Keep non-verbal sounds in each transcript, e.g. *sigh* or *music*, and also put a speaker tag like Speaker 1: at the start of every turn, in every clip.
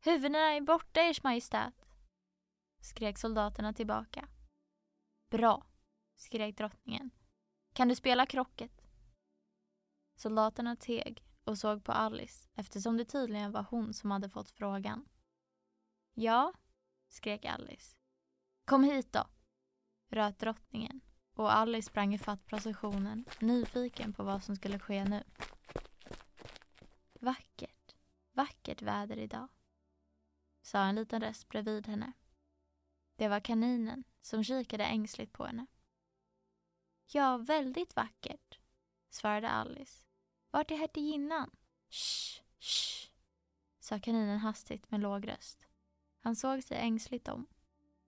Speaker 1: Huvudena är borta, ers majestät, skrek soldaterna tillbaka. Bra, skrek drottningen. Kan du spela krocket? Soldaterna teg och såg på Alice eftersom det tydligen var hon som hade fått frågan. Ja, skrek Alice. Kom hit då, röt drottningen och Alice sprang ifatt processionen, nyfiken på vad som skulle ske nu. Vackert, vackert väder idag, sa en liten röst bredvid henne. Det var kaninen som kikade ängsligt på henne. Ja, väldigt vackert, svarade Alice. Vart är hertiginnan? Shh, shh, sa kaninen hastigt med låg röst. Han såg sig ängsligt om,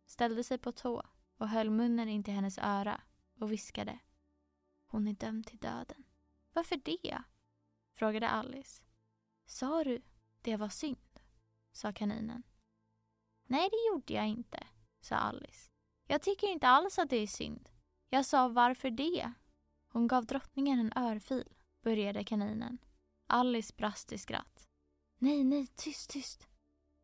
Speaker 1: ställde sig på tå och höll munnen in till hennes öra och viskade. Hon är dömd till döden. Varför det? frågade Alice. Sa du det var synd? sa kaninen. Nej, det gjorde jag inte, sa Alice. Jag tycker inte alls att det är synd. Jag sa varför det? Hon gav drottningen en örfil, började kaninen. Alice brast i skratt. Nej, nej, tyst, tyst,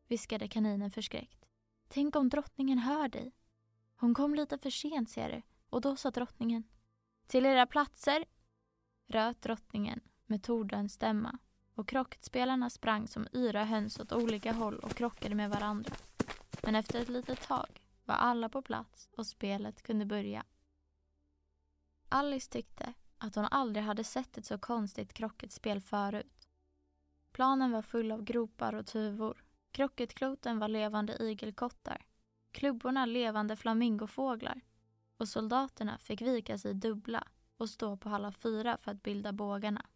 Speaker 1: viskade kaninen förskräckt. Tänk om drottningen hör dig. Hon kom lite för sent, ser du, och då sa drottningen. Till era platser, röt drottningen med tordöns stämma och krocketspelarna sprang som yra höns åt olika håll och krockade med varandra. Men efter ett litet tag var alla på plats och spelet kunde börja. Alice tyckte att hon aldrig hade sett ett så konstigt krocketspel förut. Planen var full av gropar och tuvor. Krocketkloten var levande igelkottar. Klubborna levande flamingofåglar. Och soldaterna fick vika sig dubbla och stå på alla fyra för att bilda bågarna.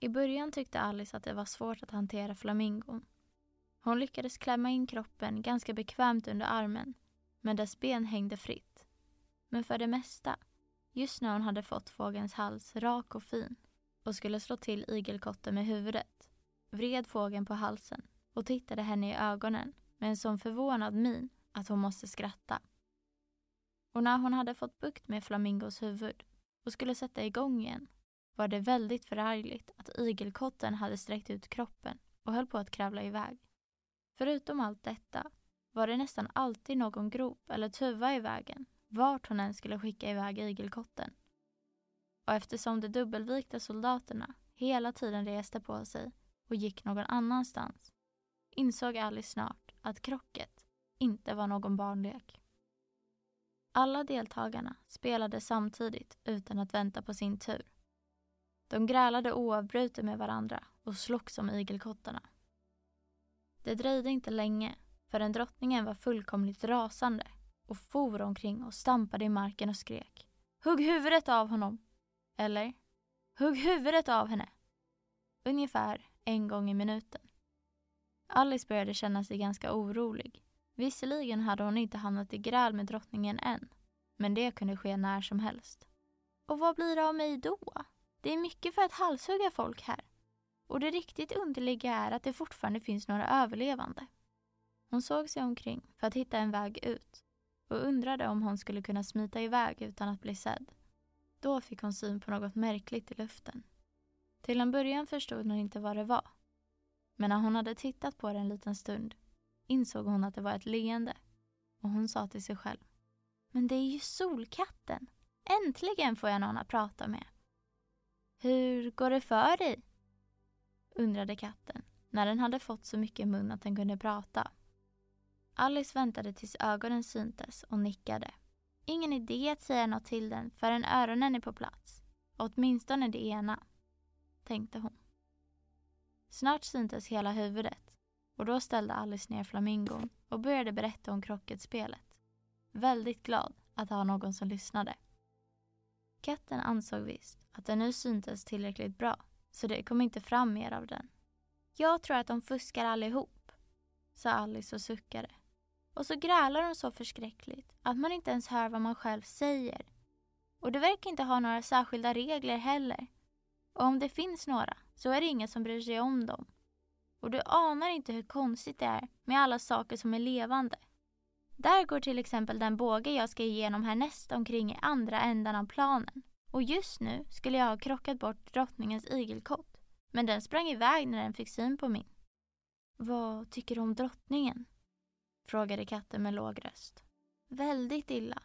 Speaker 1: I början tyckte Alice att det var svårt att hantera flamingon. Hon lyckades klämma in kroppen ganska bekvämt under armen, men dess ben hängde fritt. Men för det mesta, just när hon hade fått fågelns hals rak och fin och skulle slå till igelkotten med huvudet, vred fågeln på halsen och tittade henne i ögonen med en sån förvånad min att hon måste skratta. Och när hon hade fått bukt med flamingos huvud och skulle sätta igång igen var det väldigt förargligt att igelkotten hade sträckt ut kroppen och höll på att kravla iväg. Förutom allt detta var det nästan alltid någon grop eller tuva i vägen vart hon än skulle skicka iväg igelkotten. Och eftersom de dubbelvikta soldaterna hela tiden reste på sig och gick någon annanstans insåg Alice snart att krocket inte var någon barnlek. Alla deltagarna spelade samtidigt utan att vänta på sin tur. De grälade oavbrutet med varandra och slogs om igelkottarna. Det dröjde inte länge förrän drottningen var fullkomligt rasande och for omkring och stampade i marken och skrek. Hugg huvudet av honom! Eller, hugg huvudet av henne! Ungefär en gång i minuten. Alice började känna sig ganska orolig. Visserligen hade hon inte hamnat i gräl med drottningen än, men det kunde ske när som helst. Och vad blir det av mig då? Det är mycket för att halshugga folk här. Och det riktigt underliga är att det fortfarande finns några överlevande. Hon såg sig omkring för att hitta en väg ut och undrade om hon skulle kunna smita iväg utan att bli sedd. Då fick hon syn på något märkligt i luften. Till en början förstod hon inte vad det var. Men när hon hade tittat på det en liten stund insåg hon att det var ett leende och hon sa till sig själv. Men det är ju Solkatten! Äntligen får jag någon att prata med. Hur går det för dig? Undrade katten när den hade fått så mycket mun att den kunde prata. Alice väntade tills ögonen syntes och nickade. Ingen idé att säga något till den förrän öronen är på plats. Åtminstone det ena, tänkte hon. Snart syntes hela huvudet och då ställde Alice ner flamingon och började berätta om krocketspelet. Väldigt glad att ha någon som lyssnade. Katten ansåg visst att den nu syntes tillräckligt bra så det kom inte fram mer av den. Jag tror att de fuskar allihop, sa Alice och suckade. Och så grälar de så förskräckligt att man inte ens hör vad man själv säger. Och det verkar inte ha några särskilda regler heller. Och om det finns några så är det ingen som bryr sig om dem. Och du anar inte hur konstigt det är med alla saker som är levande. Där går till exempel den båge jag ska igenom härnäst omkring i andra ändan av planen. Och just nu skulle jag ha krockat bort drottningens igelkott. Men den sprang iväg när den fick syn på min. Vad tycker du om drottningen? Frågade katten med låg röst. Väldigt illa,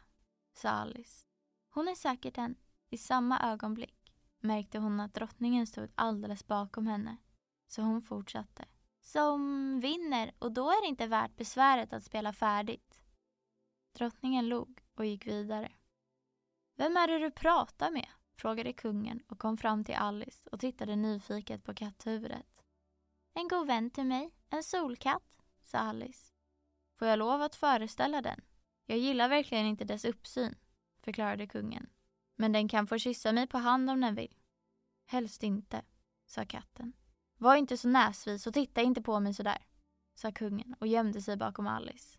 Speaker 1: sa Alice. Hon är säkert en. I samma ögonblick märkte hon att drottningen stod alldeles bakom henne. Så hon fortsatte. Som vinner och då är det inte värt besväret att spela färdigt. Drottningen log och gick vidare. Vem är det du pratar med? frågade kungen och kom fram till Alice och tittade nyfiket på katthuvudet. En god vän till mig, en solkatt, sa Alice. Får jag lov att föreställa den? Jag gillar verkligen inte dess uppsyn, förklarade kungen. Men den kan få kyssa mig på hand om den vill. Helst inte, sa katten. Var inte så näsvis och titta inte på mig sådär, sa kungen och gömde sig bakom Alice.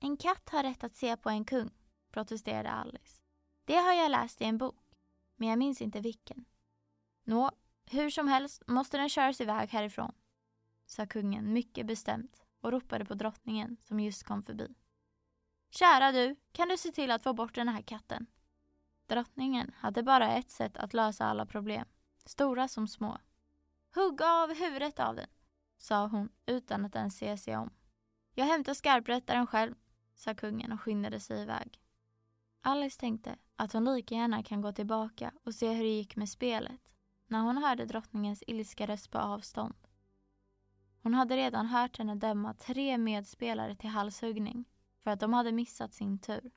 Speaker 1: En katt har rätt att se på en kung, protesterade Alice. Det har jag läst i en bok, men jag minns inte vilken. Nå, hur som helst måste den köras iväg härifrån, sa kungen mycket bestämt och ropade på drottningen som just kom förbi. Kära du, kan du se till att få bort den här katten? Drottningen hade bara ett sätt att lösa alla problem, stora som små. Hugg av huvudet av den, sa hon utan att ens se sig om. Jag hämtar skarprättaren själv, sa kungen och skyndade sig iväg. Alice tänkte att hon lika gärna kan gå tillbaka och se hur det gick med spelet när hon hörde drottningens ilska röst på avstånd. Hon hade redan hört henne döma tre medspelare till halshuggning för att de hade missat sin tur.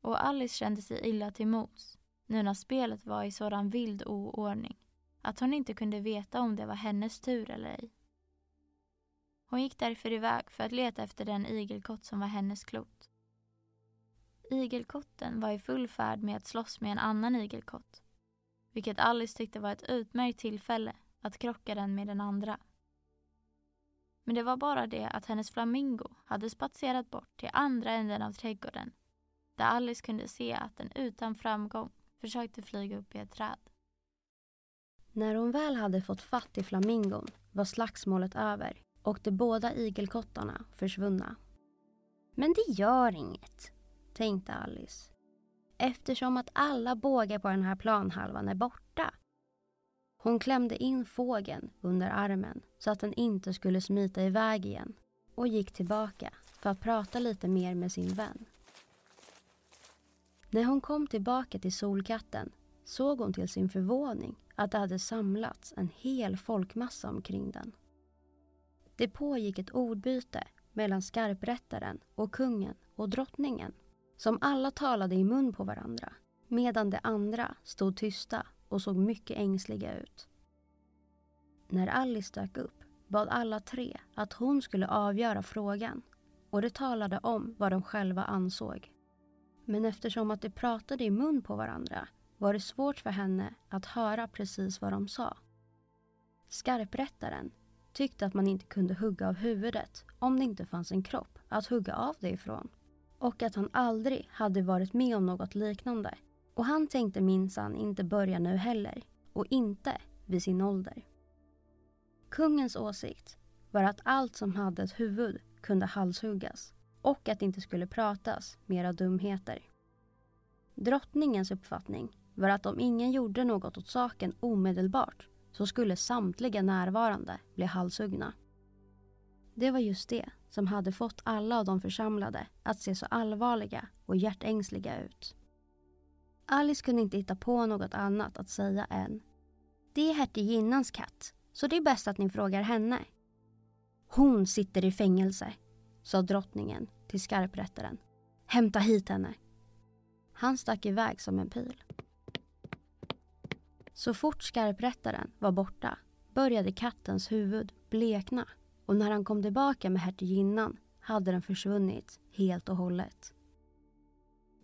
Speaker 1: Och Alice kände sig illa till mots nu när spelet var i sådan vild oordning att hon inte kunde veta om det var hennes tur eller ej. Hon gick därför iväg för att leta efter den igelkott som var hennes klot. Igelkotten var i full färd med att slåss med en annan igelkott, vilket Alice tyckte var ett utmärkt tillfälle att krocka den med den andra. Men det var bara det att hennes flamingo hade spatserat bort till andra änden av trädgården, där Alice kunde se att den utan framgång försökte flyga upp i ett träd.
Speaker 2: När hon väl hade fått fatt i flamingon var slagsmålet över och de båda igelkottarna försvunna. Men det gör inget, tänkte Alice. Eftersom att alla bågar på den här planhalvan är borta. Hon klämde in fågeln under armen så att den inte skulle smita iväg igen och gick tillbaka för att prata lite mer med sin vän. När hon kom tillbaka till Solkatten såg hon till sin förvåning att det hade samlats en hel folkmassa omkring den. Det pågick ett ordbyte mellan skarprättaren och kungen och drottningen som alla talade i mun på varandra medan de andra stod tysta och såg mycket ängsliga ut. När Alice dök upp bad alla tre att hon skulle avgöra frågan och de talade om vad de själva ansåg. Men eftersom att de pratade i mun på varandra var det svårt för henne att höra precis vad de sa. Skarprättaren tyckte att man inte kunde hugga av huvudet om det inte fanns en kropp att hugga av det ifrån och att han aldrig hade varit med om något liknande. Och han tänkte minsann inte börja nu heller och inte vid sin ålder. Kungens åsikt var att allt som hade ett huvud kunde halshuggas och att det inte skulle pratas mera dumheter. Drottningens uppfattning var att om ingen gjorde något åt saken omedelbart så skulle samtliga närvarande bli halshuggna. Det var just det som hade fått alla av de församlade att se så allvarliga och hjärtängsliga ut. Alice kunde inte hitta på något annat att säga än Det är hertiginnans katt Så det är bäst att ni frågar henne. Hon sitter i fängelse, sa drottningen till skarprättaren. Hämta hit henne. Han stack iväg som en pil. Så fort skarprättaren var borta började kattens huvud blekna och när han kom tillbaka med hertiginnan hade den försvunnit helt och hållet.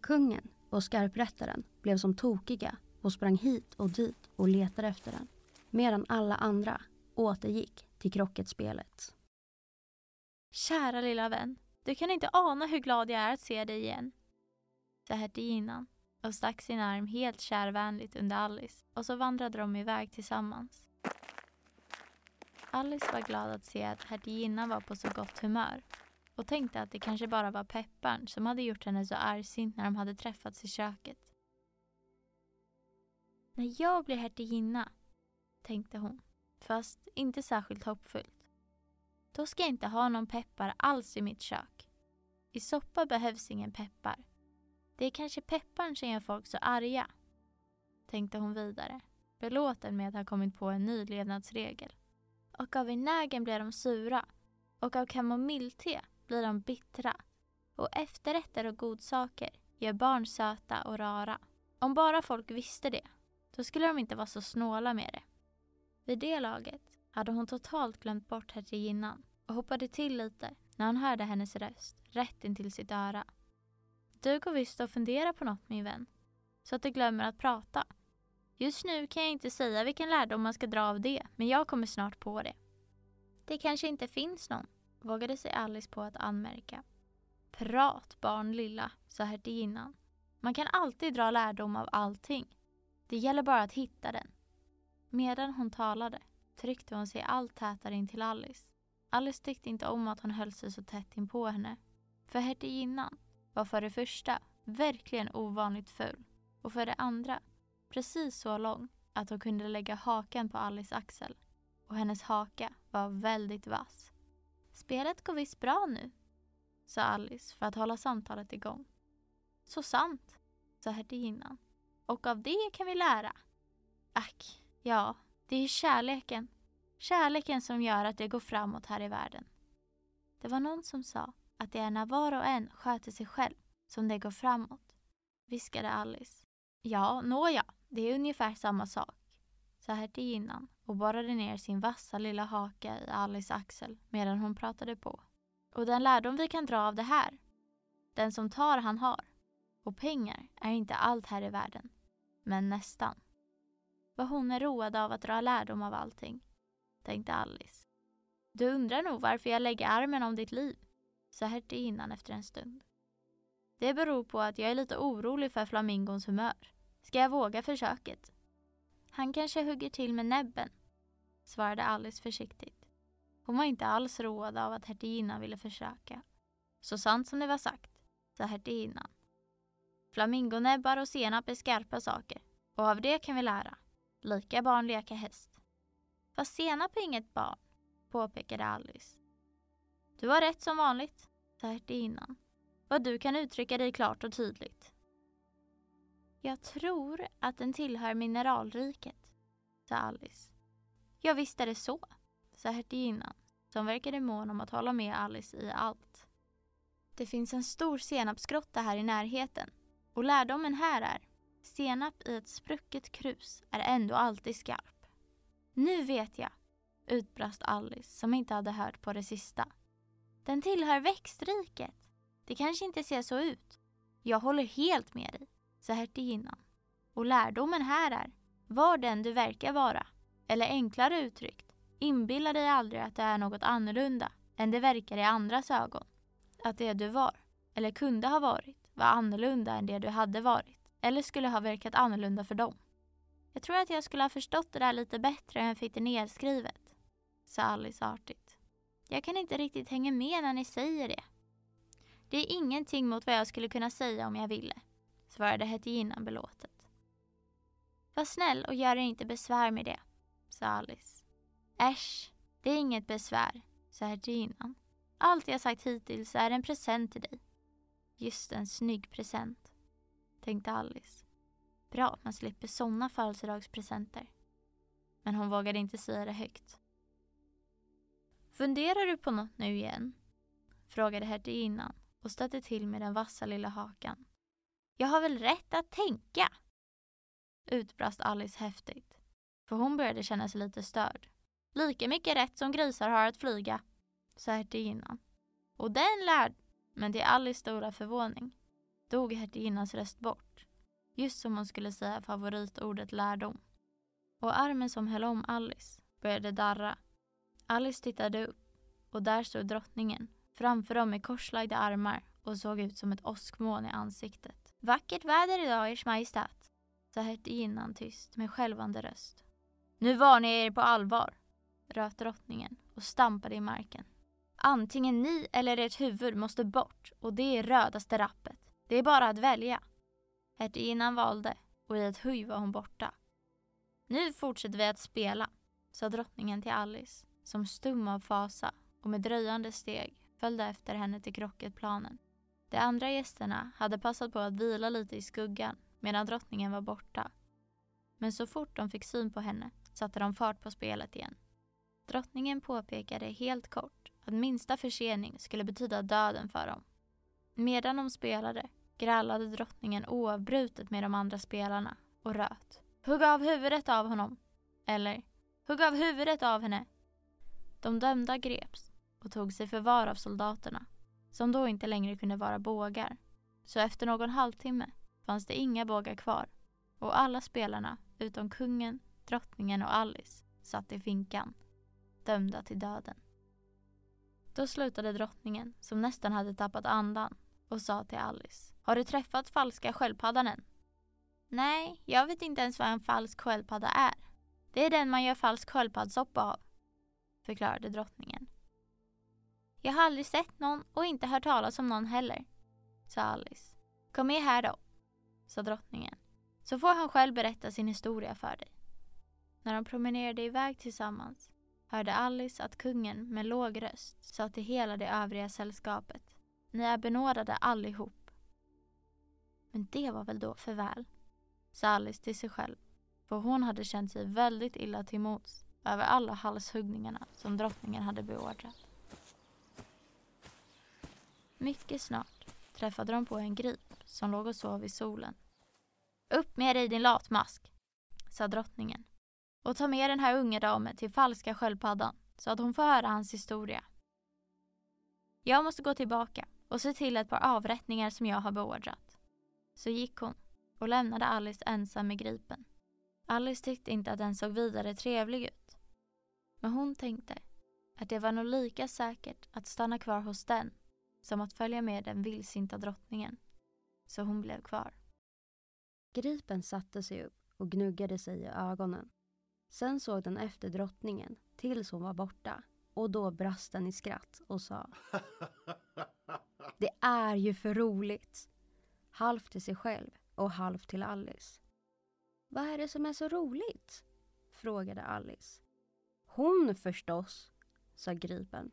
Speaker 2: Kungen och skarprättaren blev som tokiga och sprang hit och dit och letade efter den medan alla andra återgick till krocketspelet.
Speaker 1: Kära lilla vän, du kan inte ana hur glad jag är att se dig igen, sa hertiginnan och stack sin arm helt kärvänligt under Alice och så vandrade de iväg tillsammans. Alice var glad att se att hertiginnan var på så gott humör och tänkte att det kanske bara var pepparn som hade gjort henne så argsint när de hade träffats i köket. När jag blir hertiginna, tänkte hon, fast inte särskilt hoppfullt. Då ska jag inte ha någon peppar alls i mitt kök. I soppa behövs ingen peppar. Det är kanske pepparn som gör folk så arga, tänkte hon vidare, belåten med att ha kommit på en ny levnadsregel. Och av vinägen blir de sura och av kamomillte blir de bittra. Och efterrätter och godsaker gör barn söta och rara. Om bara folk visste det, då skulle de inte vara så snåla med det. Vid det laget hade hon totalt glömt bort hertiginnan och hoppade till lite när hon hörde hennes röst rätt intill sitt öra. Du går visst och funderar på något min vän, så att du glömmer att prata. Just nu kan jag inte säga vilken lärdom man ska dra av det, men jag kommer snart på det. Det kanske inte finns någon, vågade sig Alice på att anmärka. Prat barn lilla, sa hertiginnan. Man kan alltid dra lärdom av allting. Det gäller bara att hitta den. Medan hon talade tryckte hon sig allt tätare in till Alice. Alice tyckte inte om att hon höll sig så tätt in på henne. För hertiginnan var för det första verkligen ovanligt ful och för det andra precis så lång att hon kunde lägga hakan på Alice axel. Och hennes haka var väldigt vass. Spelet går visst bra nu, sa Alice för att hålla samtalet igång. Så sant, sa hertiginnan. Och av det kan vi lära. Ack, ja, det är kärleken. Kärleken som gör att det går framåt här i världen. Det var någon som sa att det är när var och en sköter sig själv som det går framåt, viskade Alice. Ja, nåja, det är ungefär samma sak, sa hertiginnan och borrade ner sin vassa lilla haka i Alice axel medan hon pratade på. Och den lärdom vi kan dra av det här, den som tar han har. Och pengar är inte allt här i världen, men nästan. Vad hon är road av att dra lärdom av allting, tänkte Alice. Du undrar nog varför jag lägger armen om ditt liv, sa hertiginnan efter en stund. Det beror på att jag är lite orolig för flamingons humör. Ska jag våga försöket? Han kanske hugger till med näbben, svarade Alice försiktigt. Hon var inte alls road av att hertiginnan ville försöka. Så sant som det var sagt, sa hertiginnan. Flamingonäbbar och senap är skarpa saker och av det kan vi lära. Lika barn leka häst. Fast senap är inget barn, påpekade Alice. Du har rätt som vanligt, sa hertiginnan. Vad du kan uttrycka dig klart och tydligt. Jag tror att den tillhör mineralriket, sa Alice. Ja, visst är det så, sa hertiginnan som verkade mån om att hålla med Alice i allt. Det finns en stor senapsgrotta här i närheten och lärdomen här är senap i ett sprucket krus är ändå alltid skarp. Nu vet jag, utbrast Alice som inte hade hört på det sista. Den tillhör växtriket. Det kanske inte ser så ut. Jag håller helt med dig sa hertiginnan. Och lärdomen här är, var den du verkar vara. Eller enklare uttryckt, inbilla dig aldrig att det är något annorlunda än det verkar i andras ögon. Att det du var, eller kunde ha varit, var annorlunda än det du hade varit. Eller skulle ha verkat annorlunda för dem. Jag tror att jag skulle ha förstått det där lite bättre än jag fick det nedskrivet, sa Alice artigt. Jag kan inte riktigt hänga med när ni säger det. Det är ingenting mot vad jag skulle kunna säga om jag ville svarade hertiginnan belåtet. Var snäll och gör er inte besvär med det, sa Alice. Äsch, det är inget besvär, sa hertiginnan. Allt jag sagt hittills är en present till dig. Just en snygg present, tänkte Alice. Bra att man slipper sådana födelsedagspresenter. men hon vågade inte säga det högt. Funderar du på något nu igen? frågade hertiginnan och stötte till med den vassa lilla hakan. Jag har väl rätt att tänka? utbrast Alice häftigt, för hon började känna sig lite störd. Lika mycket rätt som grisar har att flyga, sa hertiginnan. Och den lärd... Men till Alice stora förvåning dog hertiginnans röst bort, just som hon skulle säga favoritordet lärdom. Och armen som höll om Alice började darra. Alice tittade upp och där stod drottningen framför dem med korslagda armar och såg ut som ett åskmoln i ansiktet. Vackert väder idag, Ers Majestät, sa hertiginnan tyst med skälvande röst. Nu varnar jag er på allvar, röt drottningen och stampade i marken. Antingen ni eller ert huvud måste bort och det är rödaste rappet. Det är bara att välja. Hertiginnan valde och i ett huj var hon borta. Nu fortsätter vi att spela, sa drottningen till Alice som stum av fasa och med dröjande steg följde efter henne till krocketplanen. De andra gästerna hade passat på att vila lite i skuggan medan drottningen var borta. Men så fort de fick syn på henne satte de fart på spelet igen. Drottningen påpekade helt kort att minsta försening skulle betyda döden för dem. Medan de spelade grälade drottningen oavbrutet med de andra spelarna och röt. Hugg av huvudet av honom! Eller Hugg av huvudet av henne! De dömda greps och tog sig förvar av soldaterna, som då inte längre kunde vara bågar. Så efter någon halvtimme fanns det inga bågar kvar och alla spelarna, utom kungen, drottningen och Alice, satt i finkan, dömda till döden. Då slutade drottningen, som nästan hade tappat andan, och sa till Alice. Har du träffat falska sköldpaddan än? Nej, jag vet inte ens vad en falsk sköldpadda är. Det är den man gör falsk sköldpaddssoppa av, förklarade drottningen. Jag har aldrig sett någon och inte hört talas om någon heller, sa Alice. Kom med här då, sa drottningen, så får han själv berätta sin historia för dig. När de promenerade iväg tillsammans hörde Alice att kungen med låg röst sa till hela det övriga sällskapet. Ni är benådade allihop. Men det var väl då för väl, sa Alice till sig själv, för hon hade känt sig väldigt illa till mots över alla halshuggningarna som drottningen hade beordrat. Mycket snart träffade de på en grip som låg och sov i solen. Upp med dig din latmask, sa drottningen. Och ta med den här unga damen till falska sköldpaddan så att hon får höra hans historia. Jag måste gå tillbaka och se till ett par avrättningar som jag har beordrat. Så gick hon och lämnade Alice ensam med gripen. Alice tyckte inte att den såg vidare trevlig ut. Men hon tänkte att det var nog lika säkert att stanna kvar hos den som att följa med den vildsinta drottningen. Så hon blev kvar.
Speaker 2: Gripen satte sig upp och gnuggade sig i ögonen. Sen såg den efter drottningen tills hon var borta och då brast den i skratt och sa *laughs* Det är ju för roligt. Halvt till sig själv och halvt till Alice. Vad är det som är så roligt? frågade Alice. Hon förstås, sa Gripen.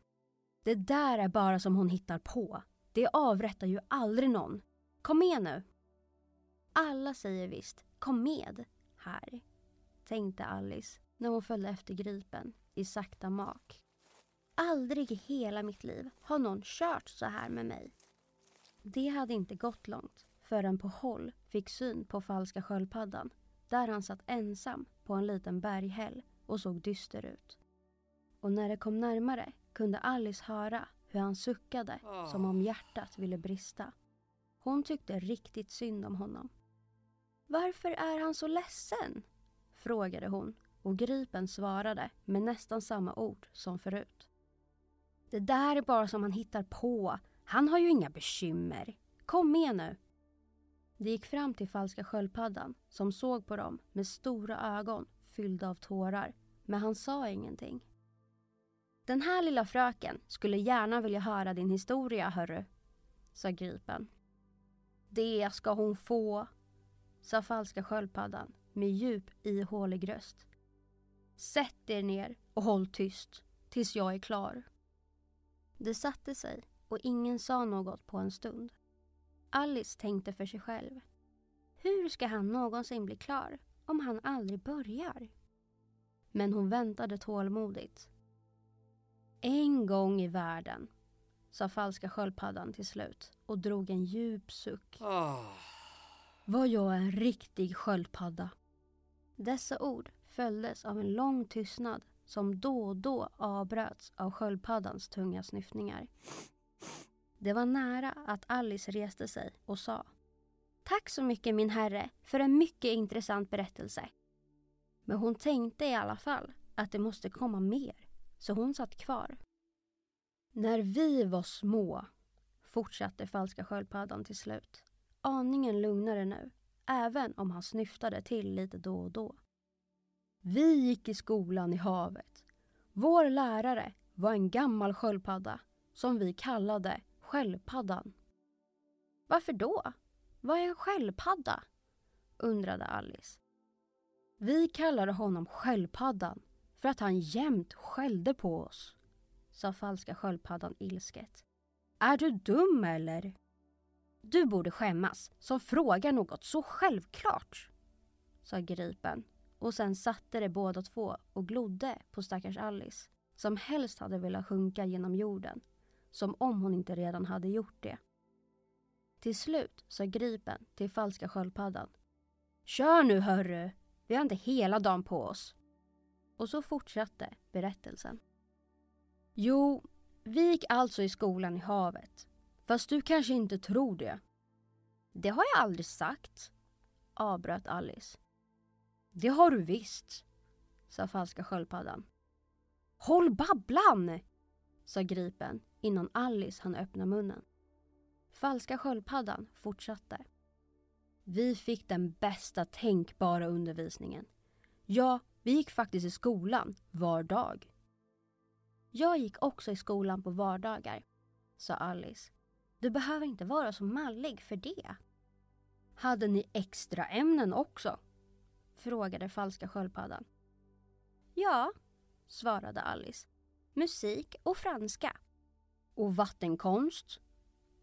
Speaker 2: Det där är bara som hon hittar på. Det avrättar ju aldrig någon. Kom med nu. Alla säger visst kom med här, tänkte Alice när hon följde efter Gripen i sakta mak. Aldrig i hela mitt liv har någon kört så här med mig. Det hade inte gått långt förrän på håll fick syn på falska sköldpaddan där han satt ensam på en liten berghäll och såg dyster ut. Och när det kom närmare kunde Alice höra hur han suckade som om hjärtat ville brista. Hon tyckte riktigt synd om honom. Varför är han så ledsen? frågade hon och Gripen svarade med nästan samma ord som förut. Det där är bara som han hittar på. Han har ju inga bekymmer. Kom med nu. De gick fram till falska sköldpaddan som såg på dem med stora ögon fyllda av tårar. Men han sa ingenting. Den här lilla fröken skulle gärna vilja höra din historia, hörru, sa Gripen. Det ska hon få, sa falska sköldpaddan med djup ihålig röst. Sätt er ner och håll tyst tills jag är klar. Det satte sig och ingen sa något på en stund. Alice tänkte för sig själv. Hur ska han någonsin bli klar om han aldrig börjar? Men hon väntade tålmodigt. En gång i världen, sa falska sköldpaddan till slut och drog en djup suck. Var jag en riktig sköldpadda? Dessa ord följdes av en lång tystnad som då och då avbröts av sköldpaddans tunga snyftningar. Det var nära att Alice reste sig och sa Tack så mycket min herre för en mycket intressant berättelse. Men hon tänkte i alla fall att det måste komma mer, så hon satt kvar. När vi var små, fortsatte falska sköldpaddan till slut, aningen lugnare nu, även om han snyftade till lite då och då. Vi gick i skolan i havet. Vår lärare var en gammal sköldpadda som vi kallade Sköldpaddan. Varför då? Vad är en sköldpadda? undrade Alice. Vi kallade honom Sköldpaddan för att han jämt skällde på oss, sa falska sköldpaddan ilsket. Är du dum eller? Du borde skämmas som frågar något så självklart, sa Gripen och sen satte de båda två och glodde på stackars Alice som helst hade velat sjunka genom jorden, som om hon inte redan hade gjort det. Till slut sa Gripen till falska sköldpaddan. Kör nu hörru, vi har inte hela dagen på oss. Och så fortsatte berättelsen. Jo, vi gick alltså i skolan i havet. Fast du kanske inte tror det. Det har jag aldrig sagt, avbröt Alice. Det har du visst, sa falska sköldpaddan. Håll babblan, sa Gripen innan Alice hann öppna munnen. Falska sköldpaddan fortsatte. Vi fick den bästa tänkbara undervisningen. Jag vi gick faktiskt i skolan var dag. Jag gick också i skolan på vardagar, sa Alice. Du behöver inte vara så mallig för det. Hade ni extra ämnen också? frågade falska sköldpaddan. Ja, svarade Alice. Musik och franska. Och vattenkonst?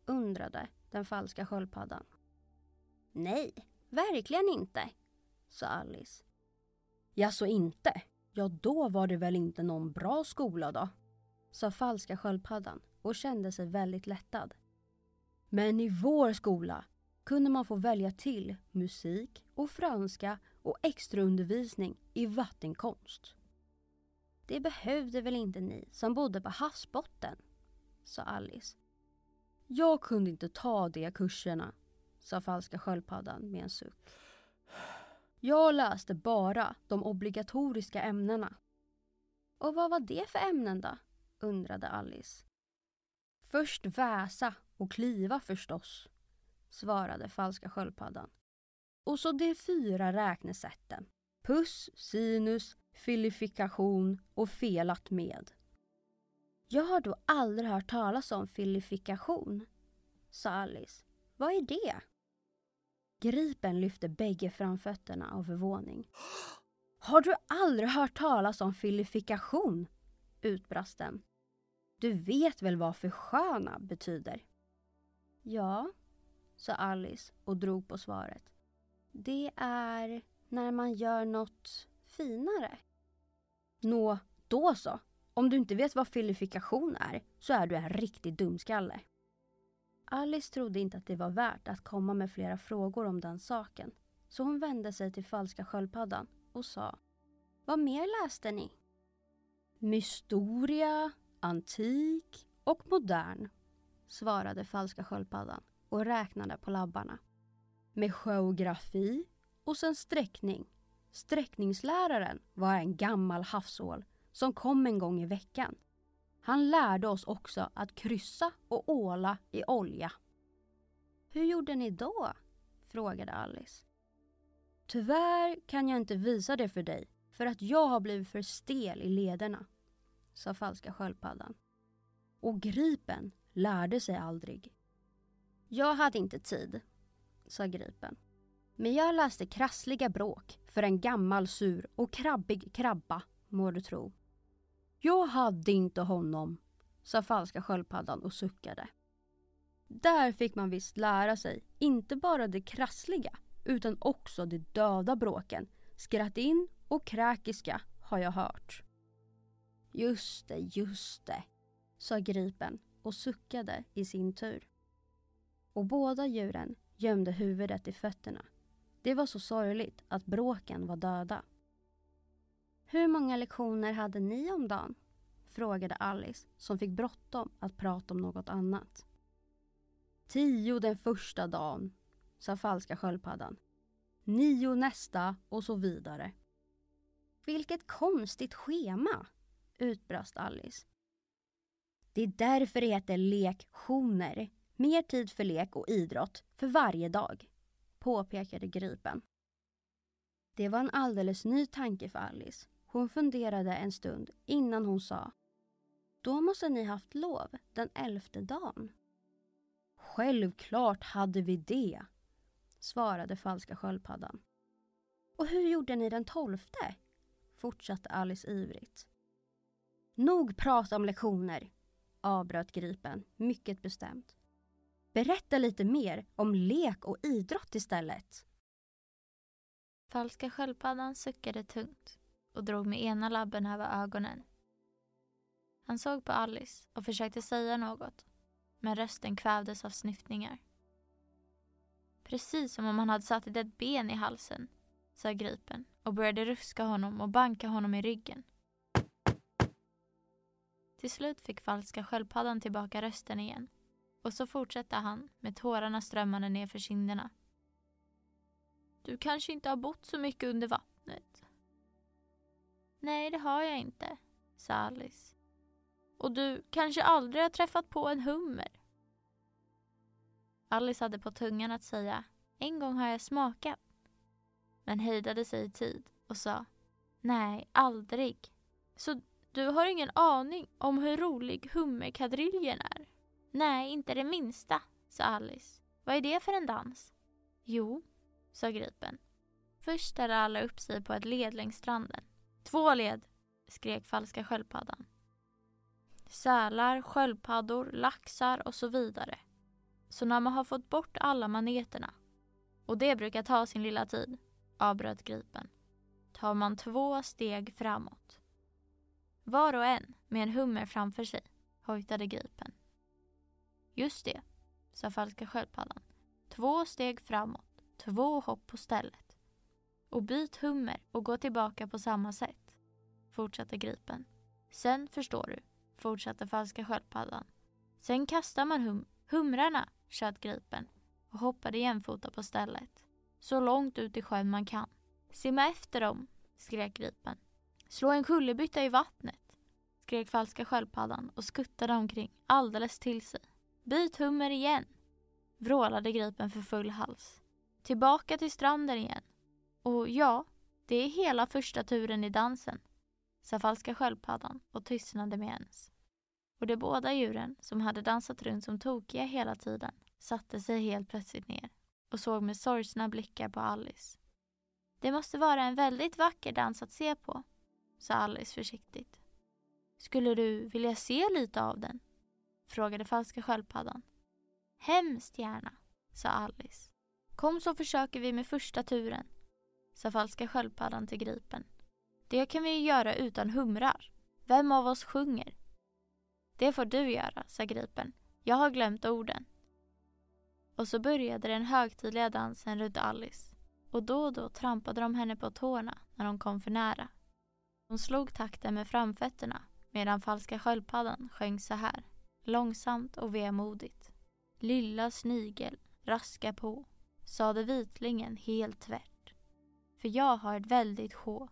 Speaker 2: undrade den falska sköldpaddan. Nej, verkligen inte, sa Alice. Ja, så inte? Ja, då var det väl inte någon bra skola då? sa falska sköldpaddan och kände sig väldigt lättad. Men i vår skola kunde man få välja till musik och franska och extraundervisning i vattenkonst. Det behövde väl inte ni som bodde på havsbotten, sa Alice. Jag kunde inte ta de kurserna, sa falska sköldpaddan med en suck. Jag läste bara de obligatoriska ämnena. Och vad var det för ämnen då? undrade Alice. Först väsa och kliva förstås, svarade falska sköldpaddan. Och så de fyra räknesätten. Puss, sinus, filifikation och felat med. Jag har då aldrig hört talas om filifikation, sa Alice. Vad är det? Gripen lyfte bägge framfötterna av förvåning. Har du aldrig hört talas om filifikation? utbrast den. Du vet väl vad försköna betyder? Ja, sa Alice och drog på svaret. Det är när man gör något finare. Nå, då så. Om du inte vet vad filifikation är så är du en riktig dumskalle. Alice trodde inte att det var värt att komma med flera frågor om den saken. Så hon vände sig till falska sköldpaddan och sa Vad mer läste ni? Mystoria, antik och modern, svarade falska sköldpaddan och räknade på labbarna. Med geografi och sen sträckning. Sträckningsläraren var en gammal havsål som kom en gång i veckan. Han lärde oss också att kryssa och åla i olja. Hur gjorde ni då? frågade Alice. Tyvärr kan jag inte visa det för dig för att jag har blivit för stel i lederna, sa falska sköldpaddan. Och gripen lärde sig aldrig. Jag hade inte tid, sa gripen. Men jag läste krassliga bråk för en gammal sur och krabbig krabba, må du tro. Jag hade inte honom, sa falska sköldpaddan och suckade. Där fick man visst lära sig inte bara det krassliga utan också de döda bråken, skratt in och kräkiska har jag hört. Just det, just det, sa gripen och suckade i sin tur. Och båda djuren gömde huvudet i fötterna. Det var så sorgligt att bråken var döda. Hur många lektioner hade ni om dagen? frågade Alice som fick bråttom att prata om något annat. Tio den första dagen, sa falska sköldpaddan. Nio nästa och så vidare. Vilket konstigt schema, utbrast Alice. Det är därför det heter lektioner. Mer tid för lek och idrott för varje dag, påpekade Gripen. Det var en alldeles ny tanke för Alice. Hon funderade en stund innan hon sa Då måste ni haft lov den elfte dagen. Självklart hade vi det, svarade falska sköldpaddan. Och hur gjorde ni den tolfte? fortsatte Alice ivrigt. Nog prata om lektioner, avbröt Gripen mycket bestämt. Berätta lite mer om lek och idrott istället.
Speaker 1: Falska sköldpaddan suckade tungt och drog med ena labben över ögonen. Han såg på Alice och försökte säga något, men rösten kvävdes av snyftningar. Precis som om han hade satt ett ben i halsen, sa Gripen och började ruska honom och banka honom i ryggen. Till slut fick falska sköldpaddan tillbaka rösten igen och så fortsatte han med tårarna strömmande ner för kinderna. Du kanske inte har bott så mycket under vattnet? Nej, det har jag inte, sa Alice. Och du kanske aldrig har träffat på en hummer? Alice hade på tungan att säga en gång har jag smakat. Men hejdade sig i tid och sa nej, aldrig. Så du har ingen aning om hur rolig hummerkadriljen är? Nej, inte det minsta, sa Alice. Vad är det för en dans? Jo, sa Gripen. Först ställde alla upp sig på ett led längs stranden. Två led, skrek falska sköldpaddan. Sälar, sköldpaddor, laxar och så vidare. Så när man har fått bort alla maneterna, och det brukar ta sin lilla tid, avbröt Gripen, tar man två steg framåt. Var och en med en hummer framför sig, hojtade Gripen. Just det, sa falska sköldpaddan. Två steg framåt, två hopp på stället. Och byt hummer och gå tillbaka på samma sätt, fortsatte Gripen. Sen förstår du, fortsatte falska sköldpaddan. Sen kastar man hum humrarna, tjöt Gripen och hoppade jämfota på stället. Så långt ut i sjön man kan. Simma efter dem, skrek Gripen. Slå en kullerbytta i vattnet, skrek falska sköldpaddan och skuttade omkring alldeles till sig. Byt hummer igen, vrålade Gripen för full hals. Tillbaka till stranden igen. Och ja, det är hela första turen i dansen, sa falska sköldpaddan och tystnade med ens. Och de båda djuren, som hade dansat runt som tokiga hela tiden, satte sig helt plötsligt ner och såg med sorgsna blickar på Alice. Det måste vara en väldigt vacker dans att se på, sa Alice försiktigt. Skulle du vilja se lite av den? frågade falska sköldpaddan. Hemskt gärna, sa Alice. Kom så försöker vi med första turen, sa falska sköldpaddan till gripen. Det kan vi ju göra utan humrar. Vem av oss sjunger? Det får du göra, sa gripen. Jag har glömt orden. Och så började den högtidliga dansen runt Alice och då och då trampade de henne på tårna när de kom för nära. Hon slog takten med framfötterna medan falska sköldpaddan sjöng så här, långsamt och vemodigt. Lilla snigel, raska på, sade vitlingen helt tvärt. För jag har ett väldigt sjå,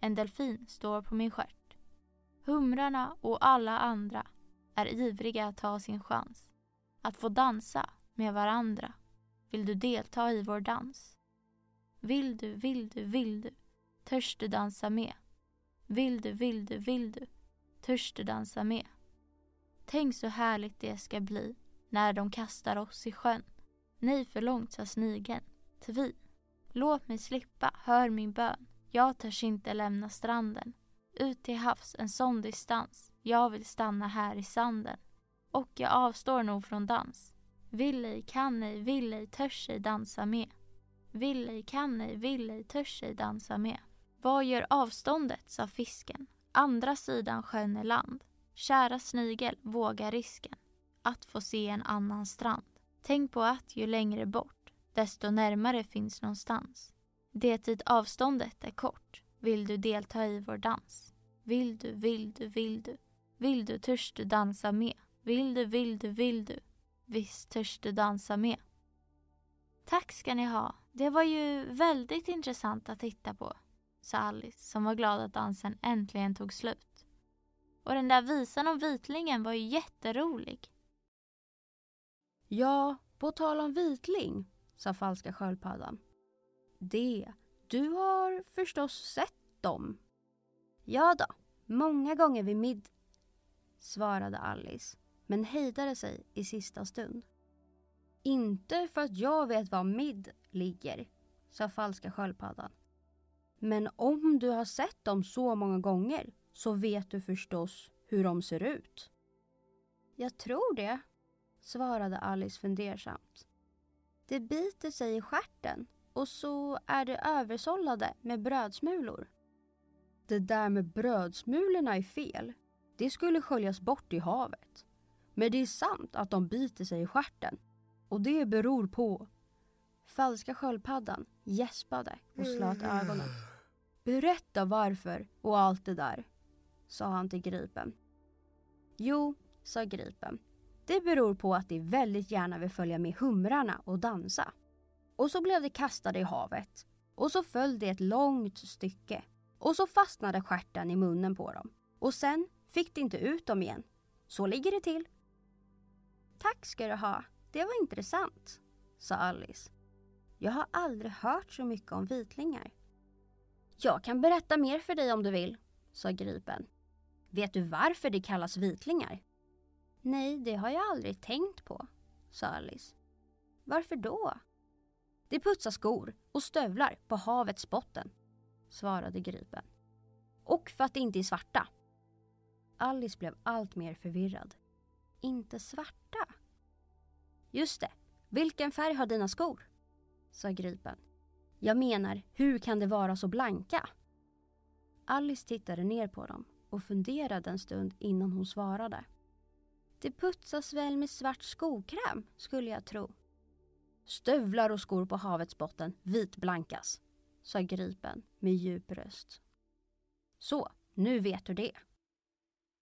Speaker 1: en delfin står på min stjärt. Humrarna och alla andra är ivriga att ta sin chans. Att få dansa med varandra. Vill du delta i vår dans? Vill du, vill du, vill du, törs du dansa med? Vill du, vill du, vill du, törs du dansa med? Tänk så härligt det ska bli när de kastar oss i sjön. Nej, för långt, sa snigeln. Tvi. Låt mig slippa, hör min bön. Jag törs inte lämna stranden. Ut till havs en sån distans. Jag vill stanna här i sanden. Och jag avstår nog från dans. Vill ej, kan ej, vill ej, törs ej dansa med. Vill ej, kan ej, vill ej, törs ej dansa med. Vad gör avståndet, sa fisken. Andra sidan sjön är land. Kära snigel, våga risken. Att få se en annan strand. Tänk på att ju längre bort, desto närmare finns någonstans. Det tid avståndet är kort, vill du delta i vår dans. Vill du, vill du, vill du, vill du, törs du dansa med? Vill du, vill du, vill du, visst törs du dansa med? Tack ska ni ha. Det var ju väldigt intressant att titta på, sa Alice som var glad att dansen äntligen tog slut. Och den där visan om vitlingen var ju jätterolig.
Speaker 2: Ja, på tal om vitling, sa falska sköldpaddan. Det, du har förstås sett dem? Ja då, många gånger vid midd, svarade Alice, men hejdade sig i sista stund. Inte för att jag vet var midd ligger, sa falska sköldpaddan. Men om du har sett dem så många gånger så vet du förstås hur de ser ut. Jag tror det, svarade Alice fundersamt. Det biter sig i stjärten och så är det översållade med brödsmulor. Det där med brödsmulorna är fel. Det skulle sköljas bort i havet. Men det är sant att de biter sig i stjärten. Och det beror på... Falska sköldpaddan gäspade och slöt ögonen. Berätta varför och allt det där, sa han till Gripen. Jo, sa Gripen. Det beror på att de väldigt gärna vill följa med humrarna och dansa. Och så blev de kastade i havet. Och så föll det ett långt stycke. Och så fastnade stjärten i munnen på dem. Och sen fick de inte ut dem igen. Så ligger det till. Tack ska du ha. Det var intressant, sa Alice. Jag har aldrig hört så mycket om vitlingar. Jag kan berätta mer för dig om du vill, sa Gripen. Vet du varför de kallas vitlingar? Nej, det har jag aldrig tänkt på, sa Alice. Varför då? De putsar skor och stövlar på havets botten, svarade Gripen. Och för att de inte är svarta. Alice blev allt mer förvirrad. Inte svarta? Just det. Vilken färg har dina skor? sa Gripen. Jag menar, hur kan de vara så blanka? Alice tittade ner på dem och funderade en stund innan hon svarade. Det putsas väl med svart skokräm, skulle jag tro. Stövlar och skor på havets botten vitblankas, sa Gripen med djup röst. Så, nu vet du det.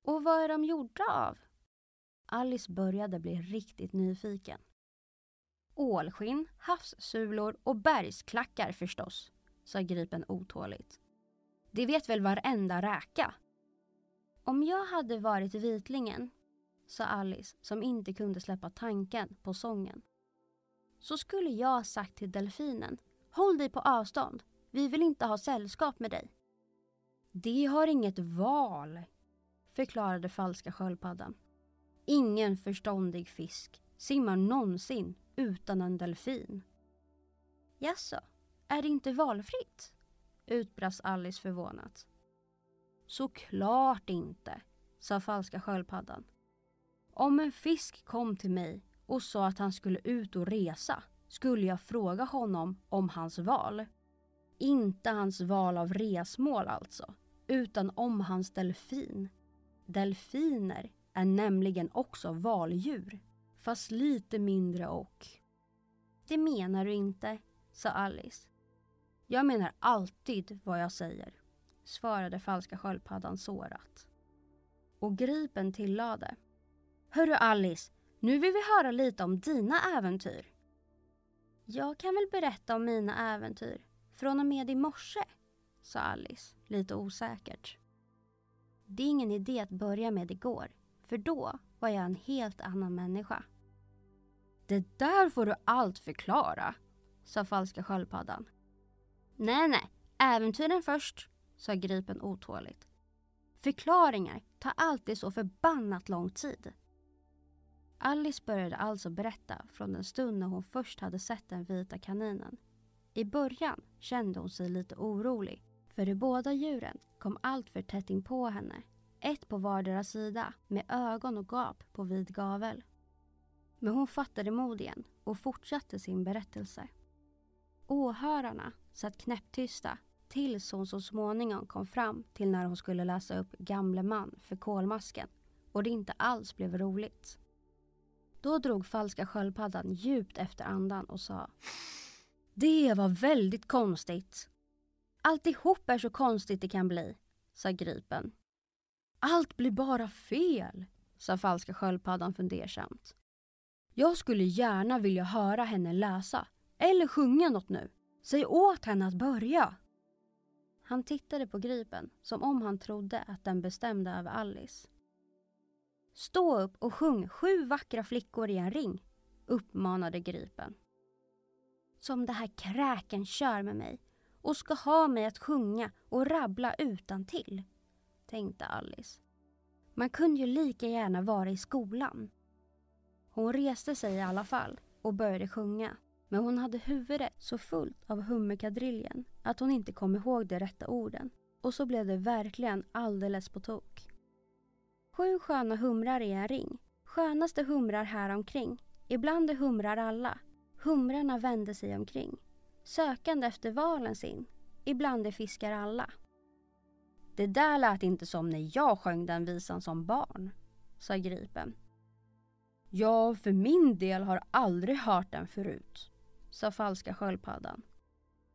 Speaker 2: Och vad är de gjorda av? Alice började bli riktigt nyfiken. Ålskinn, havssulor och bergsklackar förstås, sa Gripen otåligt. Det vet väl varenda räka? Om jag hade varit vitlingen, sa Alice som inte kunde släppa tanken på sången, så skulle jag sagt till delfinen, håll dig på avstånd, vi vill inte ha sällskap med dig. Det har inget val, förklarade falska sköldpaddan. Ingen förståndig fisk simmar någonsin utan en delfin. Jaså, är det inte valfritt? utbrast Alice förvånat. Såklart inte, sa falska sköldpaddan. Om en fisk kom till mig och sa att han skulle ut och resa skulle jag fråga honom om hans val. Inte hans val av resmål alltså, utan om hans delfin. Delfiner är nämligen också valdjur, fast lite mindre och... Det menar du inte, sa Alice. Jag menar alltid vad jag säger, svarade falska sköldpaddan sårat. Och Gripen tillade. Hörru Alice, nu vill vi höra lite om dina äventyr. Jag kan väl berätta om mina äventyr från och med i morse, sa Alice lite osäkert. Det är ingen idé att börja med igår, för då var jag en helt annan människa. Det där får du allt förklara, sa falska sköldpaddan. Nej, nej, äventyren först, sa Gripen otåligt. Förklaringar tar alltid så förbannat lång tid. Alice började alltså berätta från den stund när hon först hade sett den vita kaninen. I början kände hon sig lite orolig för de båda djuren kom allt för tätt in på henne. Ett på vardera sida med ögon och gap på vid gavel. Men hon fattade mod igen och fortsatte sin berättelse. Åhörarna satt knäpptysta tills hon så småningom kom fram till när hon skulle läsa upp Gamle man för kolmasken och det inte alls blev roligt. Då drog falska sköldpaddan djupt efter andan och sa Det var väldigt konstigt. Alltihop är så konstigt det kan bli, sa Gripen. Allt blir bara fel, sa falska sköldpaddan fundersamt. Jag skulle gärna vilja höra henne läsa eller sjunga något nu. Säg åt henne att börja. Han tittade på Gripen som om han trodde att den bestämde över Alice. Stå upp och sjung sju vackra flickor i en ring, uppmanade Gripen. Som det här kräken kör med mig och ska ha mig att sjunga och rabbla utan till, tänkte Alice. Man kunde ju lika gärna vara i skolan. Hon reste sig i alla fall och började sjunga. Men hon hade huvudet så fullt av hummerkadriljen att hon inte kom ihåg de rätta orden. Och så blev det verkligen alldeles på tok. Sju sköna humrar i en ring. Skönaste humrar här omkring. Ibland är humrar alla. Humrarna vände sig omkring. Sökande efter valen sin. Ibland är fiskar alla. Det där lät inte som när jag sjöng den visan som barn, sa Gripen. Jag för min del har aldrig hört den förut, sa falska sköldpaddan.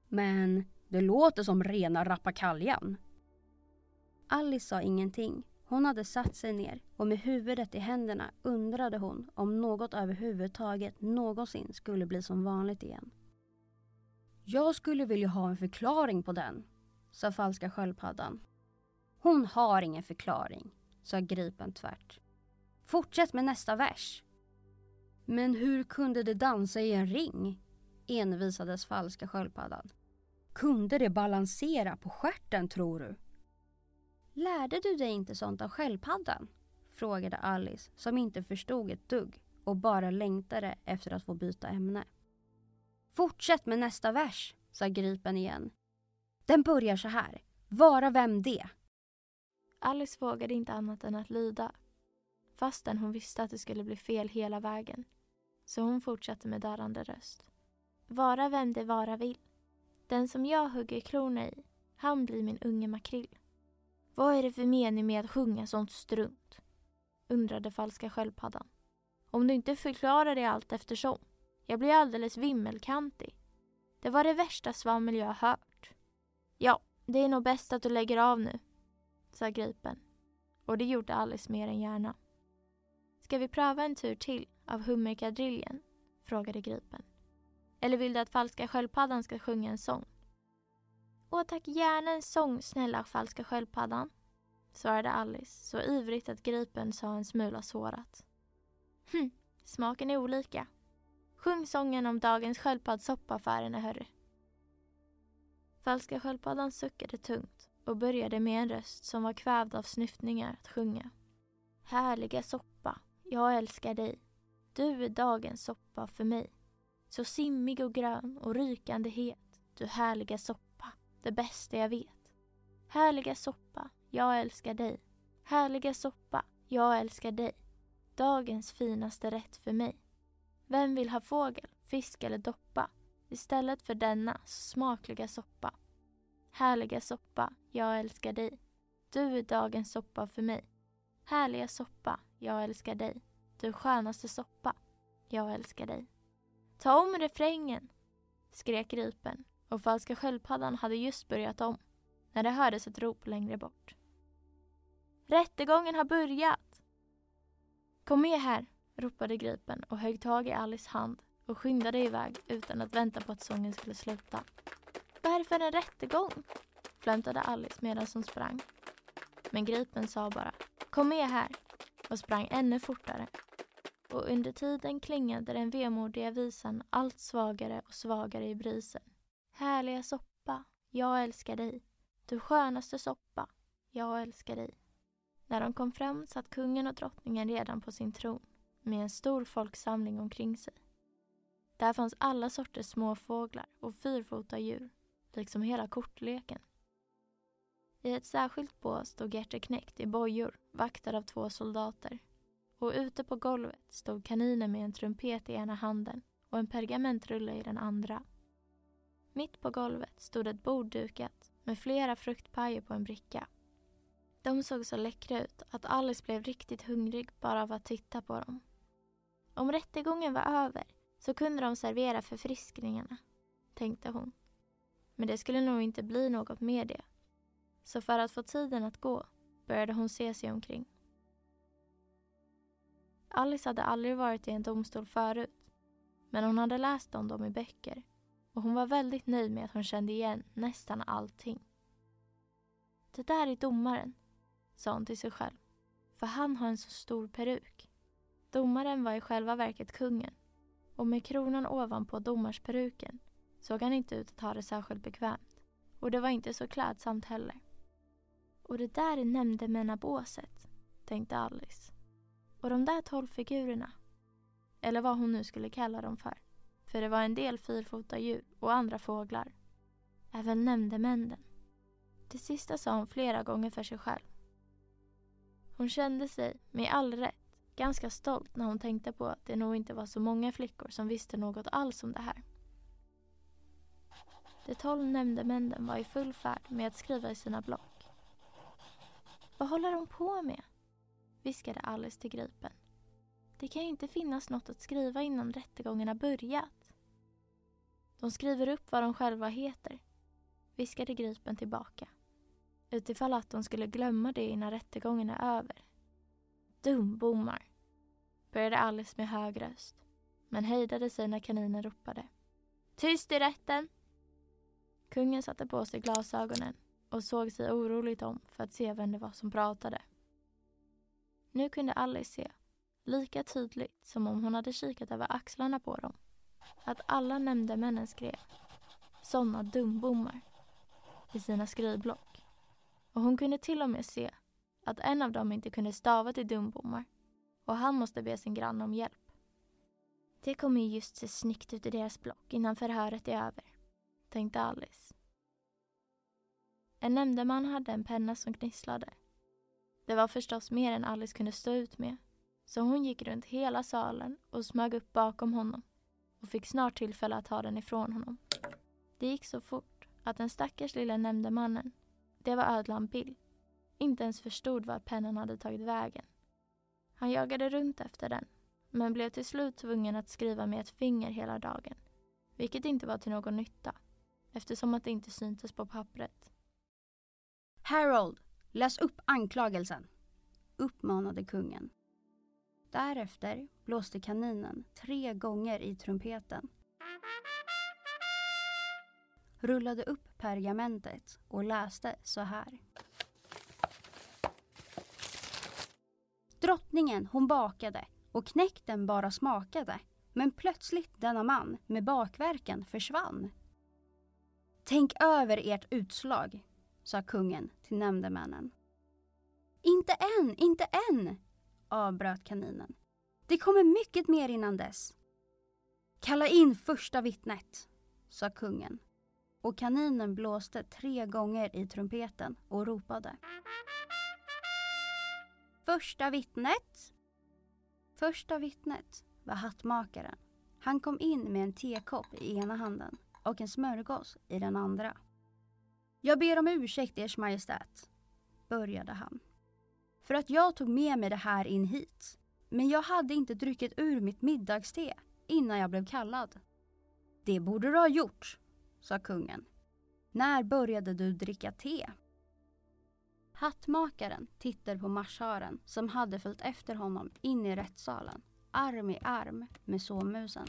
Speaker 2: Men det låter som rena rappakaljan. Alice sa ingenting. Hon hade satt sig ner och med huvudet i händerna undrade hon om något överhuvudtaget någonsin skulle bli som vanligt igen. Jag skulle vilja ha en förklaring på den, sa falska sköldpaddan. Hon har ingen förklaring, sa Gripen tvärt. Fortsätt med nästa vers. Men hur kunde det dansa i en ring? envisades falska sköldpaddan. Kunde det balansera på skärten tror du? Lärde du dig inte sånt av sköldpaddan? frågade Alice som inte förstod ett dugg och bara längtade efter att få byta ämne. Fortsätt med nästa vers, sa Gripen igen. Den börjar så här. Vara vem det?
Speaker 1: Alice vågade inte annat än att lyda fastän hon visste att det skulle bli fel hela vägen. Så hon fortsatte med darrande röst. Vara vem det vara vill. Den som jag hugger klorna i, han blir min unge makrill. Vad är det för mening med att sjunga sånt strunt? undrade falska sköldpaddan. Om du inte förklarar det allt eftersom. Jag blir alldeles vimmelkantig. Det var det värsta svammel jag har hört. Ja, det är nog bäst att du lägger av nu, sa Gripen. Och det gjorde Alice mer än gärna. Ska vi pröva en tur till av hummerkadriljen? frågade Gripen. Eller vill du att falska sköldpaddan ska sjunga en sång? Åh tack, gärna en sång snälla falska sköldpaddan, svarade Alice så ivrigt att Gripen sa en smula sårat. Hm, smaken är olika. Sjung sången om dagens sköldpaddssoppa för henne, hörru. Falska sköldpaddan suckade tungt och började med en röst som var kvävd av snyftningar att sjunga. Härliga soppa, jag älskar dig. Du är dagens soppa för mig. Så simmig och grön och rykande het, du härliga soppa, det bästa jag vet. Härliga soppa, jag älskar dig. Härliga soppa, jag älskar dig. Dagens finaste rätt för mig. Vem vill ha fågel, fisk eller doppa istället för denna smakliga soppa? Härliga soppa, jag älskar dig. Du är dagens soppa för mig. Härliga soppa, jag älskar dig. Du skönaste soppa, jag älskar dig. Ta om refrängen, skrek Gripen och falska sköldpaddan hade just börjat om när det hördes ett rop längre bort. Rättegången har börjat! Kom med här, ropade Gripen och högg tag i Alice hand och skyndade iväg utan att vänta på att sången skulle sluta. Vad är det för en rättegång? flämtade Alice medan hon sprang. Men Gripen sa bara Kom med här och sprang ännu fortare. Och under tiden klingade den vemodiga visan allt svagare och svagare i brisen. Härliga soppa, jag älskar dig. Du skönaste soppa, jag älskar dig. När de kom fram satt kungen och drottningen redan på sin tron med en stor folksamling omkring sig. Där fanns alla sorters småfåglar och fyrfota djur, liksom hela kortleken. I ett särskilt bås stod Gerte Knäckt i bojor, vaktad av två soldater. Och ute på golvet stod kaninen med en trumpet i ena handen och en pergamentrulle i den andra. Mitt på golvet stod ett bord dukat med flera fruktpajer på en bricka. De såg så läckra ut att Alice blev riktigt hungrig bara av att titta på dem. Om rättegången var över så kunde de servera förfriskningarna, tänkte hon. Men det skulle nog inte bli något med det. Så för att få tiden att gå började hon se sig omkring. Alice hade aldrig varit i en domstol förut. Men hon hade läst om dem i böcker och hon var väldigt nöjd med att hon kände igen nästan allting. Det där är domaren, sa hon till sig själv. För han har en så stor peruk. Domaren var i själva verket kungen och med kronan ovanpå domarsperuken såg han inte ut att ha det särskilt bekvämt. Och det var inte så klädsamt heller. Och det där är nämndemannabåset, tänkte Alice. Och de där tolv figurerna, eller vad hon nu skulle kalla dem för, för det var en del fyrfota djur och andra fåglar. Även nämndemännen. Det sista sa hon flera gånger för sig själv. Hon kände sig, med all rätt, ganska stolt när hon tänkte på att det nog inte var så många flickor som visste något alls om det här. De tolv nämndemännen var i full färd med att skriva i sina block. Vad håller de på med? viskade Alice till Gripen. Det kan ju inte finnas något att skriva innan rättegången har börjat. De skriver upp vad de själva heter, viskade Gripen tillbaka. Utifall att de skulle glömma det innan rättegången är över. Dumbommar, började Alice med hög röst, men hejdade sig när kaninen ropade. Tyst i rätten! Kungen satte på sig glasögonen och såg sig oroligt om för att se vem det var som pratade. Nu kunde Alice se, lika tydligt som om hon hade kikat över axlarna på dem, att alla nämndemännen skrev sådana dumbommar i sina skrivblock. Och hon kunde till och med se att en av dem inte kunde stava till dumbommar och han måste be sin granne om hjälp. Det kommer ju just se snyggt ut i deras block innan förhöret är över, tänkte Alice. En nämndeman hade en penna som gnisslade. Det var förstås mer än Alice kunde stå ut med, så hon gick runt hela salen och smög upp bakom honom och fick snart tillfälle att ta den ifrån honom. Det gick så fort att den stackars lilla nämndemannen, det var ödlan Bill, inte ens förstod var pennan hade tagit vägen. Han jagade runt efter den, men blev till slut tvungen att skriva med ett finger hela dagen, vilket inte var till någon nytta, eftersom att det inte syntes på pappret.
Speaker 2: Harold, läs upp anklagelsen, uppmanade kungen. Därefter blåste kaninen tre gånger i trumpeten. Rullade upp pergamentet och läste så här. Drottningen hon bakade och knäkten bara smakade. Men plötsligt denna man med bakverken försvann. Tänk över ert utslag, sa kungen till nämndemännen. Inte än, inte än, avbröt kaninen. Det kommer mycket mer innan dess. Kalla in första vittnet, sa kungen. Och kaninen blåste tre gånger i trumpeten och ropade. Första vittnet. Första vittnet var hattmakaren. Han kom in med en tekopp i ena handen och en smörgås i den andra. Jag ber om ursäkt, Ers Majestät, började han. För att jag tog med mig det här in hit. Men jag hade inte druckit ur mitt middagste innan jag blev kallad. Det borde du ha gjort, sa kungen. När började du dricka te? Hattmakaren tittade på marschören som hade följt efter honom in i rättssalen, arm i arm med sovmusen.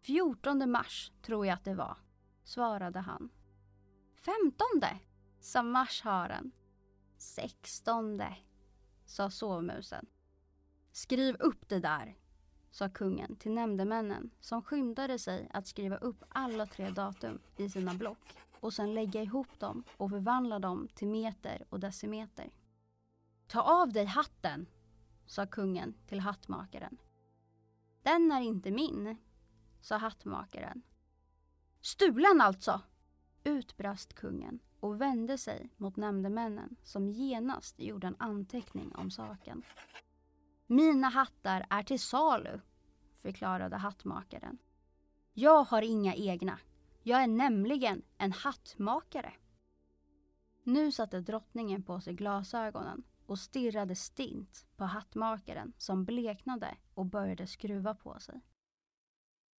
Speaker 2: 14 mars tror jag att det var, svarade han. 15 sa marscharen 16 sa sovmusen. Skriv upp det där, sa kungen till nämndemännen som skyndade sig att skriva upp alla tre datum i sina block och sen lägga ihop dem och förvandla dem till meter och decimeter. Ta av dig hatten, sa kungen till hattmakaren. Den är inte min, sa hattmakaren. Stulen alltså, utbrast kungen och vände sig mot nämndemännen som genast gjorde en anteckning om saken. Mina hattar är till salu, förklarade hattmakaren. Jag har inga egna. Jag är nämligen en hattmakare. Nu satte drottningen på sig glasögonen och stirrade stint på hattmakaren som bleknade och började skruva på sig.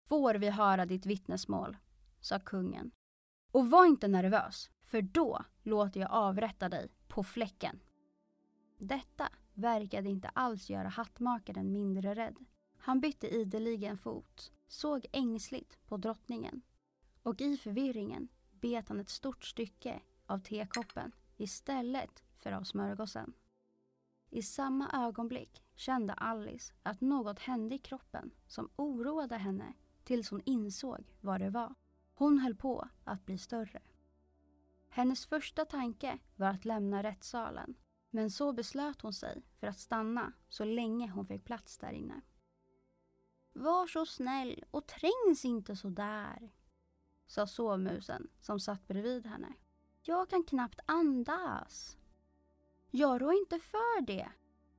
Speaker 2: Får vi höra ditt vittnesmål, sa kungen. Och var inte nervös, för då låter jag avrätta dig på fläcken. Detta verkade inte alls göra hattmakaren mindre rädd. Han bytte ideligen fot, såg ängsligt på drottningen och i förvirringen bet han ett stort stycke av tekoppen istället för av smörgåsen. I samma ögonblick kände Alice att något hände i kroppen som oroade henne tills hon insåg vad det var. Hon höll på att bli större. Hennes första tanke var att lämna rättssalen men så beslöt hon sig för att stanna så länge hon fick plats där inne. Var så snäll och trängs inte så där, sa sovmusen som satt bredvid henne. Jag kan knappt andas. Jag rår inte för det,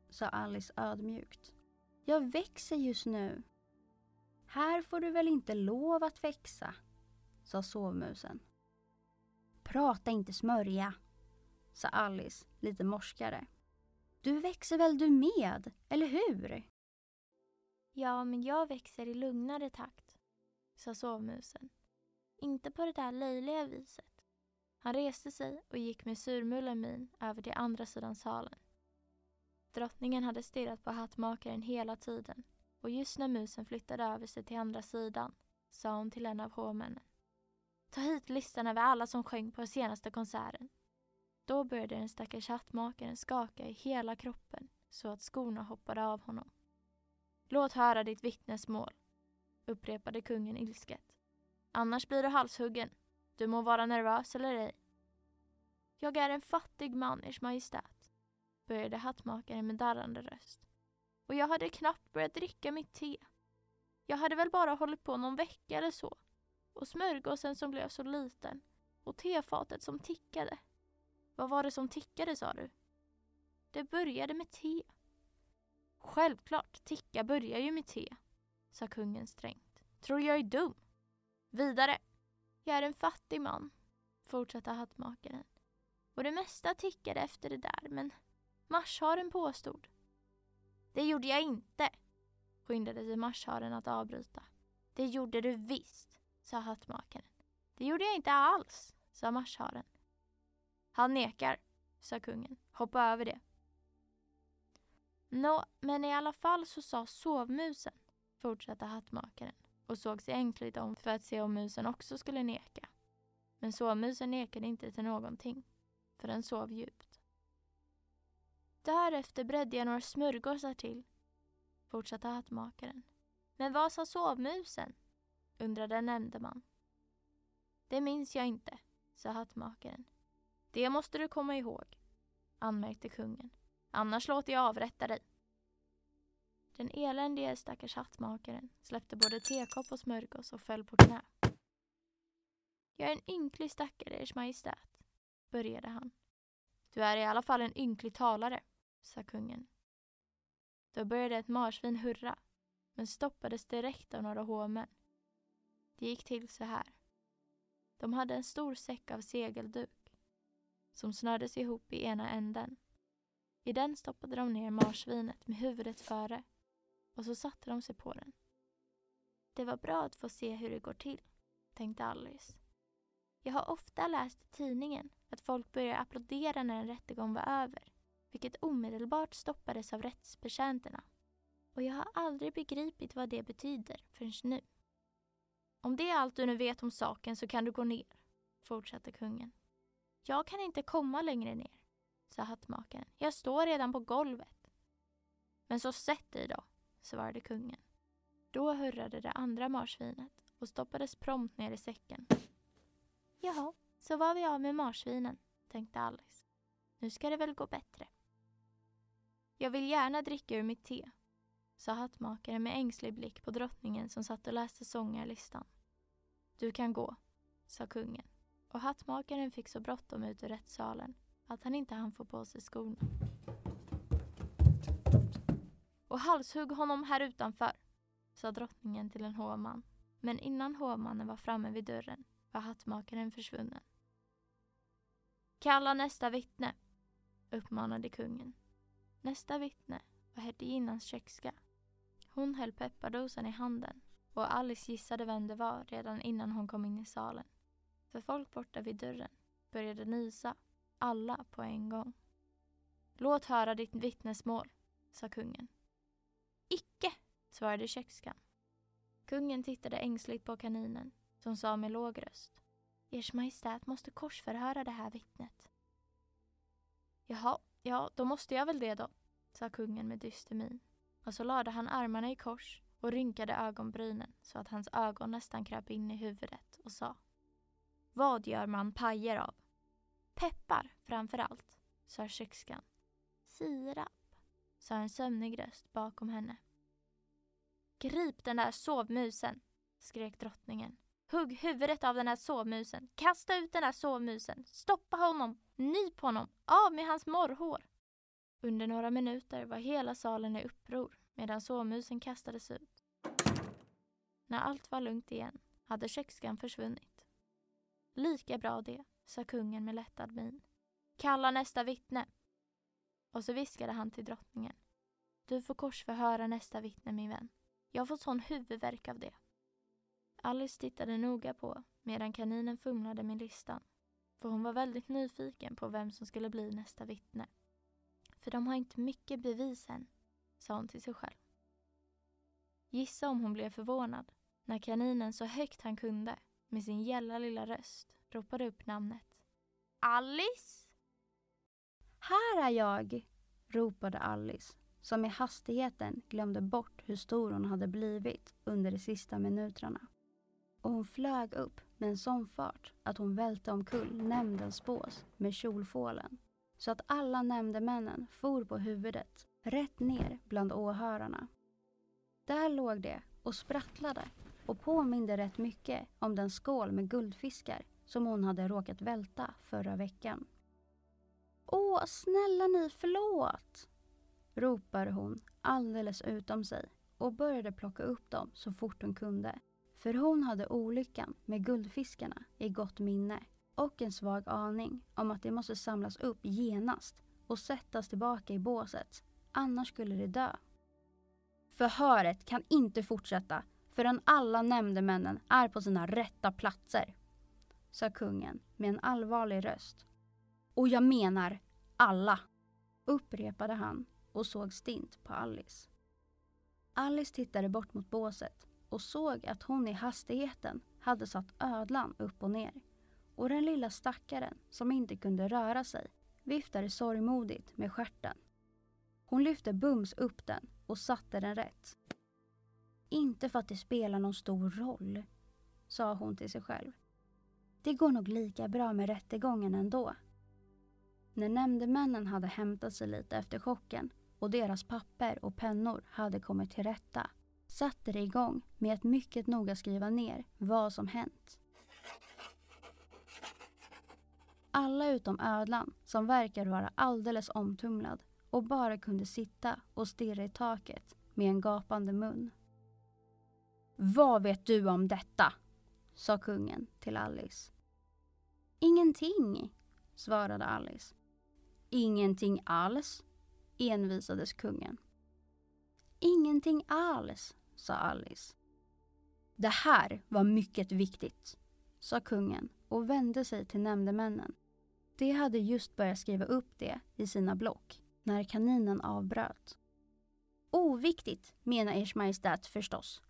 Speaker 2: sa Alice ödmjukt. Jag växer just nu. Här får du väl inte lov att växa, sa sovmusen. Prata inte smörja, sa Alice lite morskare. Du växer väl du med, eller hur?
Speaker 1: Ja, men jag växer i lugnare takt, sa sovmusen. Inte på det där löjliga viset. Han reste sig och gick med surmulen min över till andra sidan salen. Drottningen hade stirrat på hattmakaren hela tiden och just när musen flyttade över sig till andra sidan sa hon till en av hovmännen. Ta hit listan över alla som sjöng på senaste konserten. Då började den stackars hattmakaren skaka i hela kroppen så att skorna hoppade av honom. Låt höra ditt vittnesmål, upprepade kungen ilsket. Annars blir du halshuggen. Du må vara nervös eller ej. Jag är en fattig man, ers majestät, började hattmakaren med darrande röst. Och jag hade knappt börjat dricka mitt te. Jag hade väl bara hållit på någon vecka eller så. Och smörgåsen som blev så liten. Och tefatet som tickade. Vad var det som tickade sa du? Det började med te. Självklart, ticka börjar ju med te, sa kungen strängt. Tror jag är dum? Vidare. Jag är en fattig man, fortsatte hattmakaren. Och det mesta tickade efter det där, men marsharen påstod. Det gjorde jag inte, skyndade sig marsharen att avbryta. Det gjorde du visst, sa hattmakaren. Det gjorde jag inte alls, sa marsharen. Han nekar, sa kungen. Hoppa över det. Nå, men i alla fall så sa sovmusen, fortsatte hattmakaren och såg sig ängsligt om för att se om musen också skulle neka. Men sovmusen nekade inte till någonting, för den sov djupt. Därefter bredde jag några smörgåsar till, fortsatte hattmakaren. Men vad sa sovmusen? Undrade en nämndeman. Det minns jag inte, sa hattmakaren. Det måste du komma ihåg, anmärkte kungen. Annars låter jag avrätta dig. Den eländige stackars hattmakaren släppte både tekopp och smörgås och föll på knä. Jag är en ynklig stackare, ers majestät, började han. Du är i alla fall en ynklig talare, sa kungen. Då började ett marsvin hurra, men stoppades direkt av några hovmän. Det gick till så här. De hade en stor säck av segelduk som snördes ihop i ena änden. I den stoppade de ner marsvinet med huvudet före och så satte de sig på den. Det var bra att få se hur det går till, tänkte Alice. Jag har ofta läst i tidningen att folk började applådera när en rättegång var över, vilket omedelbart stoppades av rättsbetjänterna. Och jag har aldrig begripit vad det betyder förrän nu. Om det är allt du nu vet om saken så kan du gå ner, fortsatte kungen. Jag kan inte komma längre ner, sa hattmakaren. Jag står redan på golvet. Men så sätt dig då, svarade kungen. Då hurrade det andra marsvinet och stoppades prompt ner i säcken. Jaha, så var vi av med marsvinen, tänkte Alice. Nu ska det väl gå bättre. Jag vill gärna dricka ur mitt te, sa hattmakaren med ängslig blick på drottningen som satt och läste sångarlistan. Du kan gå, sa kungen och hattmakaren fick så bråttom ut ur rättssalen att han inte hann få på sig skorna. Och halshugg honom här utanför, sa drottningen till en hovman. Men innan hovmannen var framme vid dörren var hattmakaren försvunnen. Kalla nästa vittne, uppmanade kungen. Nästa vittne var hertiginnans kökska. Hon höll peppardosan i handen och Alice gissade vem det var redan innan hon kom in i salen. För folk borta vid dörren började nysa, alla på en gång. Låt höra ditt vittnesmål, sa kungen. Icke, svarade kökskan. Kungen tittade ängsligt på kaninen som sa med låg röst. Ers Majestät måste korsförhöra det här vittnet. Jaha, ja, då måste jag väl det då, sa kungen med dyster min. Och så lade han armarna i kors och rynkade ögonbrynen så att hans ögon nästan kröp in i huvudet och sa Vad gör man pajer av? Peppar framför allt, sa kökskan. Sirap, sa en sömnig röst bakom henne. Grip den där sovmusen, skrek drottningen. Hugg huvudet av den här sovmusen. Kasta ut den där sovmusen. Stoppa honom. Nyp honom. Av med hans morrhår. Under några minuter var hela salen i uppror medan sovmusen kastades ut. När allt var lugnt igen hade kökskan försvunnit. Lika bra det, sa kungen med lättad min. Kalla nästa vittne. Och så viskade han till drottningen. Du får korsförhöra nästa vittne, min vän. Jag får sån huvudvärk av det. Alice tittade noga på medan kaninen fumlade med listan. För hon var väldigt nyfiken på vem som skulle bli nästa vittne. För de har inte mycket bevis än, sa hon till sig själv. Gissa om hon blev förvånad när kaninen så högt han kunde med sin gälla lilla röst ropade upp namnet. Alice!
Speaker 2: Här är jag! ropade Alice som i hastigheten glömde bort hur stor hon hade blivit under de sista minuterna. Och hon flög upp med en sån fart att hon välte omkull nämndens bås med kjolfålen så att alla nämndemännen for på huvudet rätt ner bland åhörarna. Där låg det och sprattlade och påminde rätt mycket om den skål med guldfiskar som hon hade råkat välta förra veckan. Åh, snälla ni, förlåt! ropade hon alldeles utom sig och började plocka upp dem så fort hon kunde. För hon hade olyckan med guldfiskarna i gott minne och en svag aning om att de måste samlas upp genast och sättas tillbaka i båset, annars skulle de dö. Förhöret kan inte fortsätta förrän alla nämndemännen är på sina rätta platser, sa kungen med en allvarlig röst. Och jag menar alla, upprepade han och såg stint på Alice. Alice tittade bort mot båset och såg att hon i hastigheten hade satt ödlan upp och ner. Och den lilla stackaren, som inte kunde röra sig, viftade sorgmodigt med skärten. Hon lyfte bums upp den och satte den rätt. Inte för att det spelar någon stor roll, sa hon till sig själv. Det går nog lika bra med rättegången ändå. När nämndemännen hade hämtat sig lite efter chocken och deras papper och pennor hade kommit till rätta satte de igång med att mycket noga skriva ner vad som hänt. Alla utom ödlan, som verkar vara alldeles omtumlad och bara kunde sitta och stirra i taket med en gapande mun. Vad vet du om detta? sa kungen till Alice. Ingenting, svarade Alice. Ingenting alls, envisades kungen. Ingenting alls, sa Alice. Det här var mycket viktigt, sa kungen och vände sig till nämndemännen. De hade just börjat skriva upp det i sina block när kaninen avbröt. Oviktigt, menar Ers Majestät förstås,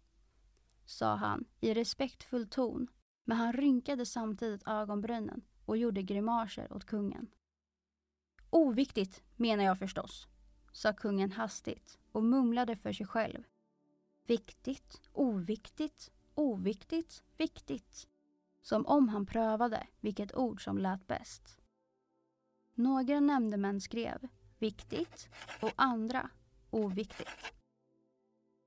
Speaker 2: sa han i respektfull ton, men han rynkade samtidigt ögonbrynen och gjorde grimaser åt kungen. Oviktigt, menar jag förstås, sa kungen hastigt och mumlade för sig själv. Viktigt, oviktigt, oviktigt, viktigt. Som om han prövade vilket ord som lät bäst. Några nämndemän skrev viktigt och andra oviktigt.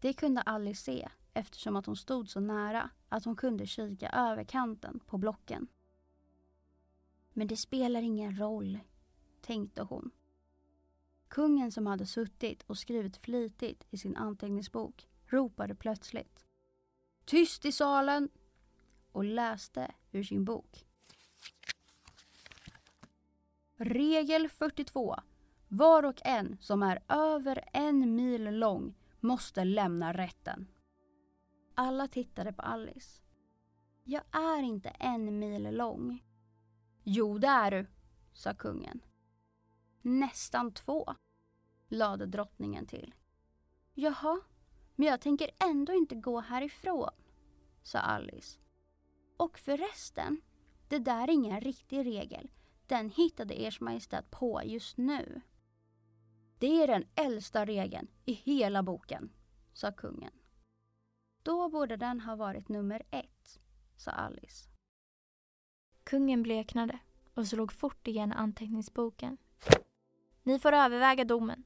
Speaker 2: Det kunde Alice se eftersom att hon stod så nära att hon kunde kika över kanten på blocken. Men det spelar ingen roll, tänkte hon. Kungen som hade suttit och skrivit flitigt i sin anteckningsbok ropade plötsligt Tyst i salen! och läste ur sin bok. Regel 42. Var och en som är över en mil lång måste lämna rätten. Alla tittade på Alice. Jag är inte en mil lång. Jo, det är du, sa kungen. Nästan två, lade drottningen till. Jaha, men jag tänker ändå inte gå härifrån, sa Alice. Och förresten, det där är ingen riktig regel. Den hittade Ers Majestät på just nu. Det är den äldsta regeln i hela boken, sa kungen. Då borde den ha varit nummer ett, sa Alice.
Speaker 1: Kungen bleknade och slog fort igen anteckningsboken. Ni får överväga domen,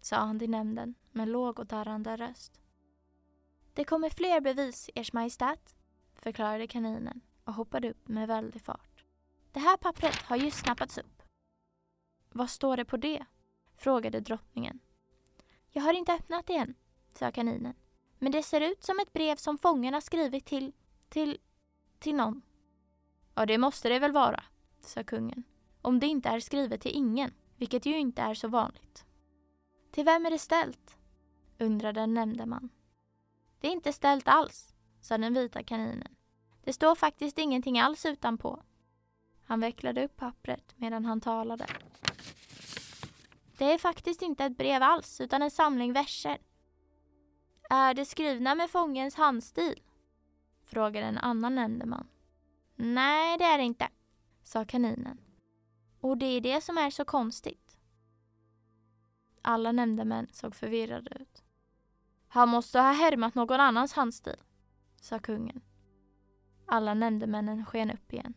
Speaker 1: sa han till nämnden med låg och darrande röst. Det kommer fler bevis, Ers Majestät, förklarade kaninen och hoppade upp med väldig fart. Det här pappret har just snappats upp. Vad står det på det? frågade drottningen. Jag har inte öppnat det än, sa kaninen. Men det ser ut som ett brev som fångarna skrivit till, till, till någon. Ja, det måste det väl vara, sa kungen. Om det inte är skrivet till ingen, vilket ju inte är så vanligt. Till vem är det ställt? undrade en nämndeman. Det är inte ställt alls, sa den vita kaninen. Det står faktiskt ingenting alls utanpå. Han vecklade upp pappret medan han talade. Det är faktiskt inte ett brev alls, utan en samling verser. Är det skrivna med fångens handstil? frågade en annan nämndeman. Nej, det är det inte, sa kaninen. Och det är det som är så konstigt. Alla nämndemän såg förvirrade ut. Han måste ha härmat någon annans handstil, sa kungen. Alla nämndemännen sken upp igen.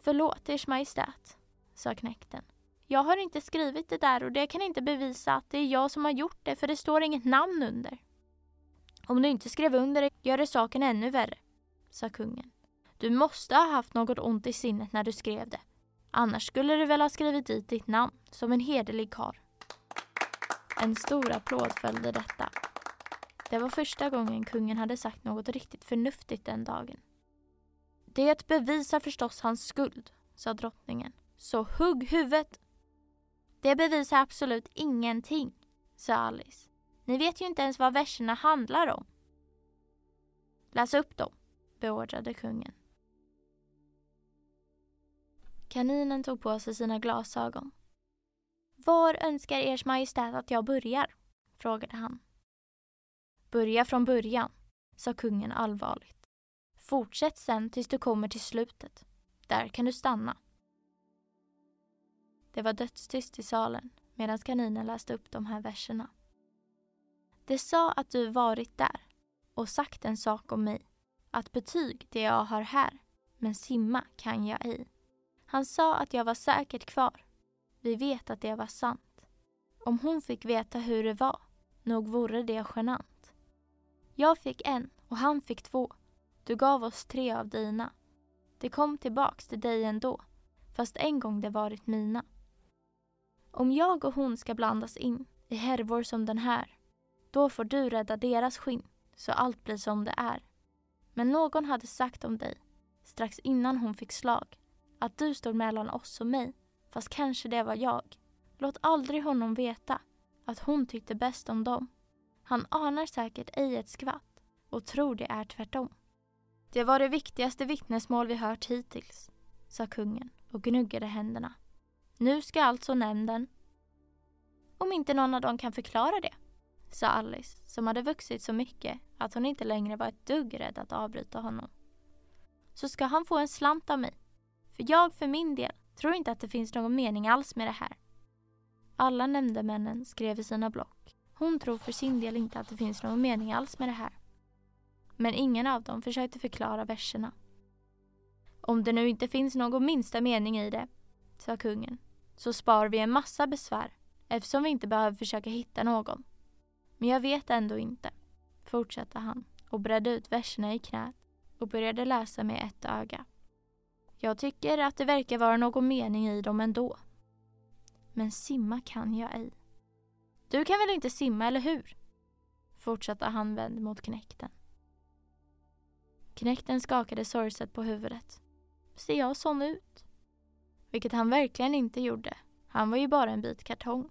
Speaker 1: Förlåt, Ers Majestät, sa knäkten. Jag har inte skrivit det där och det kan inte bevisa att det är jag som har gjort det för det står inget namn under. Om du inte skrev under det gör det saken ännu värre, sa kungen. Du måste ha haft något ont i sinnet när du skrev det. Annars skulle du väl ha skrivit dit ditt namn som en hederlig karl. En stor applåd följde detta. Det var första gången kungen hade sagt något riktigt förnuftigt den dagen. Det bevisar förstås hans skuld, sa drottningen. Så hugg huvudet! Det bevisar absolut ingenting, sa Alice. Ni vet ju inte ens vad verserna handlar om. Läs upp dem, beordrade kungen. Kaninen tog på sig sina glasögon. Var önskar ers majestät att jag börjar? frågade han. Börja från början, sa kungen allvarligt. Fortsätt sen tills du kommer till slutet. Där kan du stanna. Det var dödstyst i salen medan kaninen läste upp de här verserna. Det sa att du varit där och sagt en sak om mig. Att betyg det jag har här, men simma kan jag ej. Han sa att jag var säkert kvar. Vi vet att det var sant. Om hon fick veta hur det var, nog vore det genant. Jag fick en och han fick två. Du gav oss tre av dina. Det kom tillbaks till dig ändå, fast en gång det varit mina. Om jag och hon ska blandas in i härvor som den här, då får du rädda deras skinn så allt blir som det är. Men någon hade sagt om dig, strax innan hon fick slag, att du stod mellan oss och mig, fast kanske det var jag. Låt aldrig honom veta att hon tyckte bäst om dem. Han anar säkert ej ett skvatt och tror det är tvärtom. Det var det viktigaste vittnesmål vi hört hittills, sa kungen och gnuggade händerna. Nu ska alltså nämnden... Om inte någon av dem kan förklara det, sa Alice som hade vuxit så mycket att hon inte längre var ett dugg rädd att avbryta honom. Så ska han få en slant av mig. För jag för min del tror inte att det finns någon mening alls med det här. Alla nämndemännen skrev i sina block. Hon tror för sin del inte att det finns någon mening alls med det här. Men ingen av dem försökte förklara verserna. Om det nu inte finns någon minsta mening i det, sa kungen, så spar vi en massa besvär eftersom vi inte behöver försöka hitta någon. Men jag vet ändå inte, fortsatte han och bredde ut verserna i knät och började läsa med ett öga. Jag tycker att det verkar vara någon mening i dem ändå. Men simma kan jag ej. Du kan väl inte simma, eller hur? Fortsatte han vänd mot knäkten. Knäkten skakade sorgset på huvudet. Ser jag sån ut? vilket han verkligen inte gjorde. Han var ju bara en bit kartong.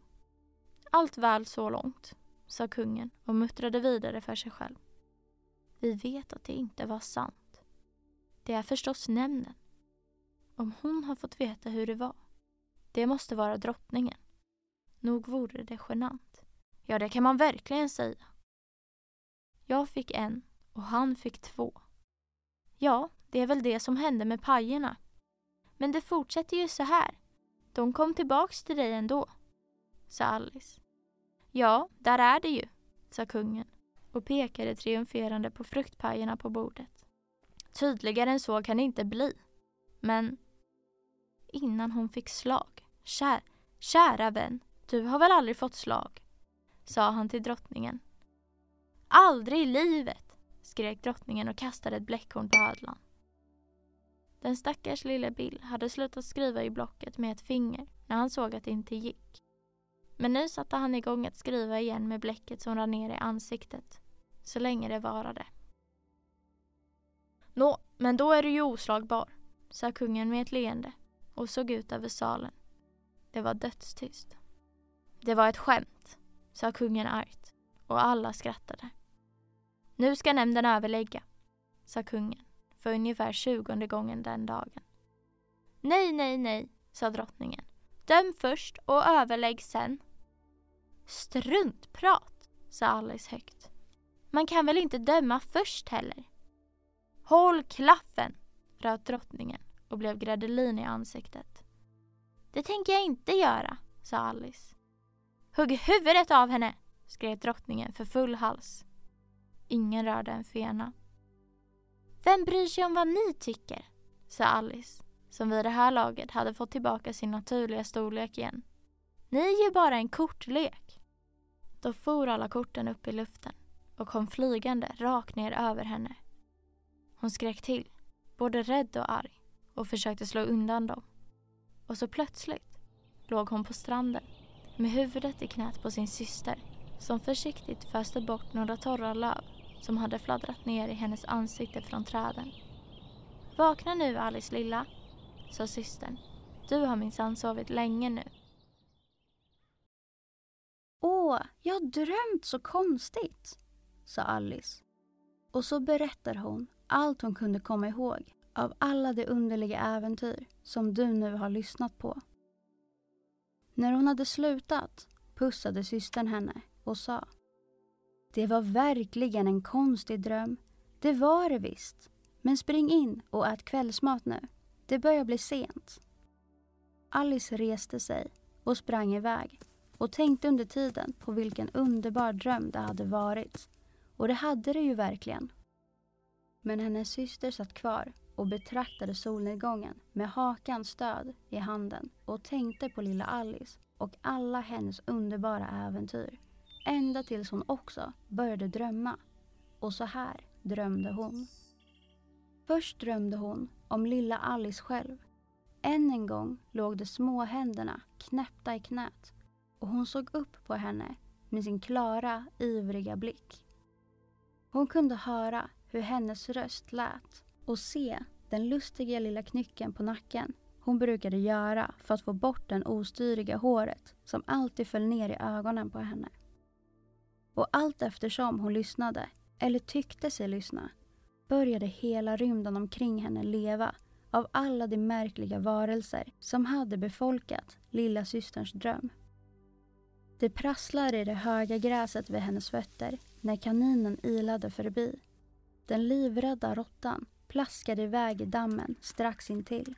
Speaker 1: Allt väl så långt, sa kungen och muttrade vidare för sig själv. Vi vet att det inte var sant. Det är förstås nämnden. Om hon har fått veta hur det var. Det måste vara drottningen. Nog vore det genant. Ja, det kan man verkligen säga. Jag fick en och han fick två. Ja, det är väl det som hände med pajerna. Men det fortsätter ju så här. De kom tillbaks till dig ändå, sa Alice. Ja, där är det ju, sa kungen och pekade triumferande på fruktpajerna på bordet. Tydligare än så kan det inte bli. Men innan hon fick slag. Kär, kära vän, du har väl aldrig fått slag? sa han till drottningen. Aldrig i livet! Skrek drottningen och kastade ett bläckhorn på ödlan. Den stackars lille Bill hade slutat skriva i blocket med ett finger när han såg att det inte gick. Men nu satte han igång att skriva igen med bläcket som rann ner i ansiktet, så länge det varade. Nå, men då är du ju oslagbar, sa kungen med ett leende och såg ut över salen. Det var dödstyst. Det var ett skämt, sa kungen argt och alla skrattade. Nu ska nämnden överlägga, sa kungen för ungefär tjugonde gången den dagen. Nej, nej, nej, sa drottningen. Döm först och överlägg sen. Struntprat, sa Alice högt. Man kan väl inte döma först heller? Håll klaffen, röt drottningen och blev gredelin i ansiktet. Det tänker jag inte göra, sa Alice. Hugg huvudet av henne, skrek drottningen för full hals. Ingen rörde en fena. Vem bryr sig om vad ni tycker? sa Alice, som vid det här laget hade fått tillbaka sin naturliga storlek igen. Ni är ju bara en kortlek. Då for alla korten upp i luften och kom flygande rakt ner över henne. Hon skrek till, både rädd och arg, och försökte slå undan dem. Och så plötsligt låg hon på stranden med huvudet i knät på sin syster som försiktigt föste bort några torra löv som hade fladdrat ner i hennes ansikte från träden. Vakna nu Alice lilla, sa systern. Du har minsann sovit länge nu.
Speaker 2: Åh, jag har drömt så konstigt, sa Alice. Och så berättar hon allt hon kunde komma ihåg av alla de underliga äventyr som du nu har lyssnat på. När hon hade slutat pussade systern henne och sa det var verkligen en konstig dröm. Det var det visst. Men spring in och ät kvällsmat nu. Det börjar bli sent. Alice reste sig och sprang iväg och tänkte under tiden på vilken underbar dröm det hade varit. Och det hade det ju verkligen. Men hennes syster satt kvar och betraktade solnedgången med hakans stöd i handen och tänkte på lilla Alice och alla hennes underbara äventyr. Ända tills hon också började drömma. Och så här drömde hon. Först drömde hon om lilla Alice själv. Än en gång låg de små händerna knäppta i knät och hon såg upp på henne med sin klara, ivriga blick. Hon kunde höra hur hennes röst lät och se den lustiga lilla knycken på nacken hon brukade göra för att få bort det ostyriga håret som alltid föll ner i ögonen på henne. Och allt eftersom hon lyssnade, eller tyckte sig lyssna, började hela rymden omkring henne leva av alla de märkliga varelser som hade befolkat lilla systerns dröm. Det prasslade i det höga gräset vid hennes fötter när kaninen ilade förbi. Den livrädda råttan plaskade iväg i dammen strax intill.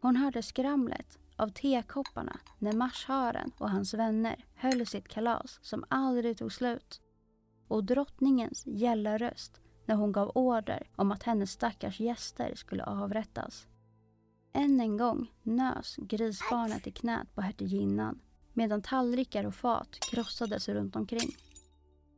Speaker 2: Hon hörde skramlet av tekopparna när marsharen och hans vänner höll sitt kalas som aldrig tog slut. Och drottningens gälla röst när hon gav order om att hennes stackars gäster skulle avrättas. Än en gång nös grisbarnet i knät på hertiginnan medan tallrikar och fat krossades runt omkring.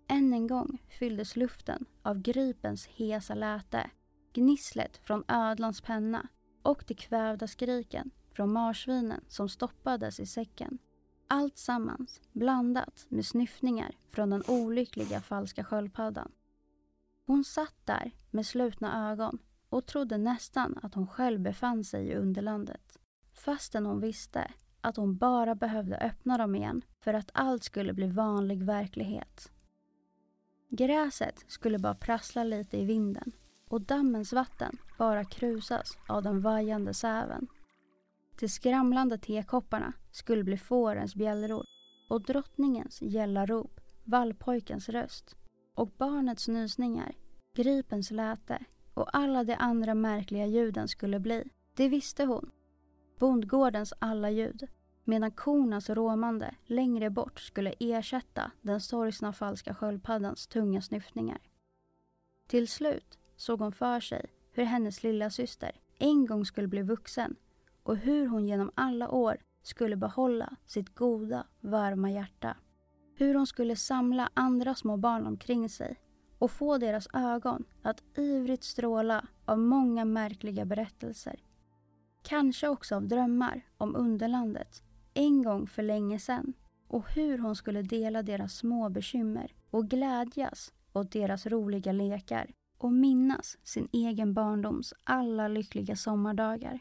Speaker 2: Än en gång fylldes luften av gripens hesa läte, gnisslet från ödlans penna och de kvävda skriken från marsvinen som stoppades i säcken. Allt sammans blandat med snyftningar från den olyckliga falska sköldpaddan. Hon satt där med slutna ögon och trodde nästan att hon själv befann sig i underlandet. fastän hon visste att hon bara behövde öppna dem igen för att allt skulle bli vanlig verklighet. Gräset skulle bara prassla lite i vinden och dammens vatten bara krusas av den vajande säven. De skramlande tekopparna skulle bli fårens bjällror och drottningens gälla rop, vallpojkens röst och barnets nysningar, gripens läte och alla de andra märkliga ljuden skulle bli. Det visste hon. Bondgårdens alla ljud, medan kornas råmande längre bort skulle ersätta den sorgsna falska sköldpaddans tunga snyftningar. Till slut såg hon för sig hur hennes lilla syster en gång skulle bli vuxen och hur hon genom alla år skulle behålla sitt goda, varma hjärta. Hur hon skulle samla andra små barn omkring sig och få deras ögon att ivrigt stråla av många märkliga berättelser. Kanske också av drömmar om underlandet en gång för länge sedan och hur hon skulle dela deras små bekymmer och glädjas åt deras roliga lekar och minnas sin egen barndoms alla lyckliga sommardagar.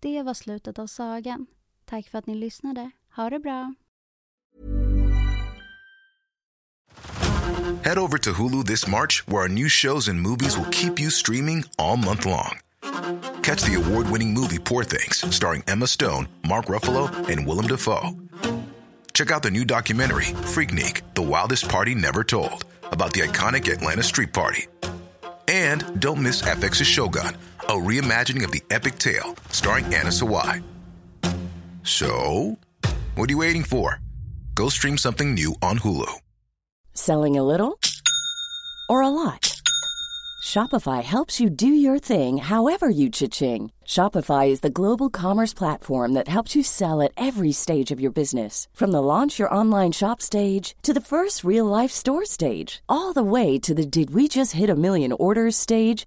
Speaker 2: Det var slutet av sagan. Tack för att ni lyssnade. Ha det bra!
Speaker 3: Head over to Hulu this March, where our new shows and movies will keep you streaming all month long. Catch the award winning movie Poor Things, starring Emma Stone, Mark Ruffalo, and Willem Dafoe. Check out the new documentary, Freaknik The Wildest Party Never Told, about the iconic Atlanta Street Party. And don't miss FX's Shogun, a reimagining of the epic tale, starring Anna Sawai. So, what are you waiting for? Go stream something new on Hulu.
Speaker 4: Selling a little or a lot? Shopify helps you do your thing however you cha-ching. Shopify is the global commerce platform that helps you sell at every stage of your business. From the launch your online shop stage to the first real life store stage, all the way to the did we just hit a million orders stage.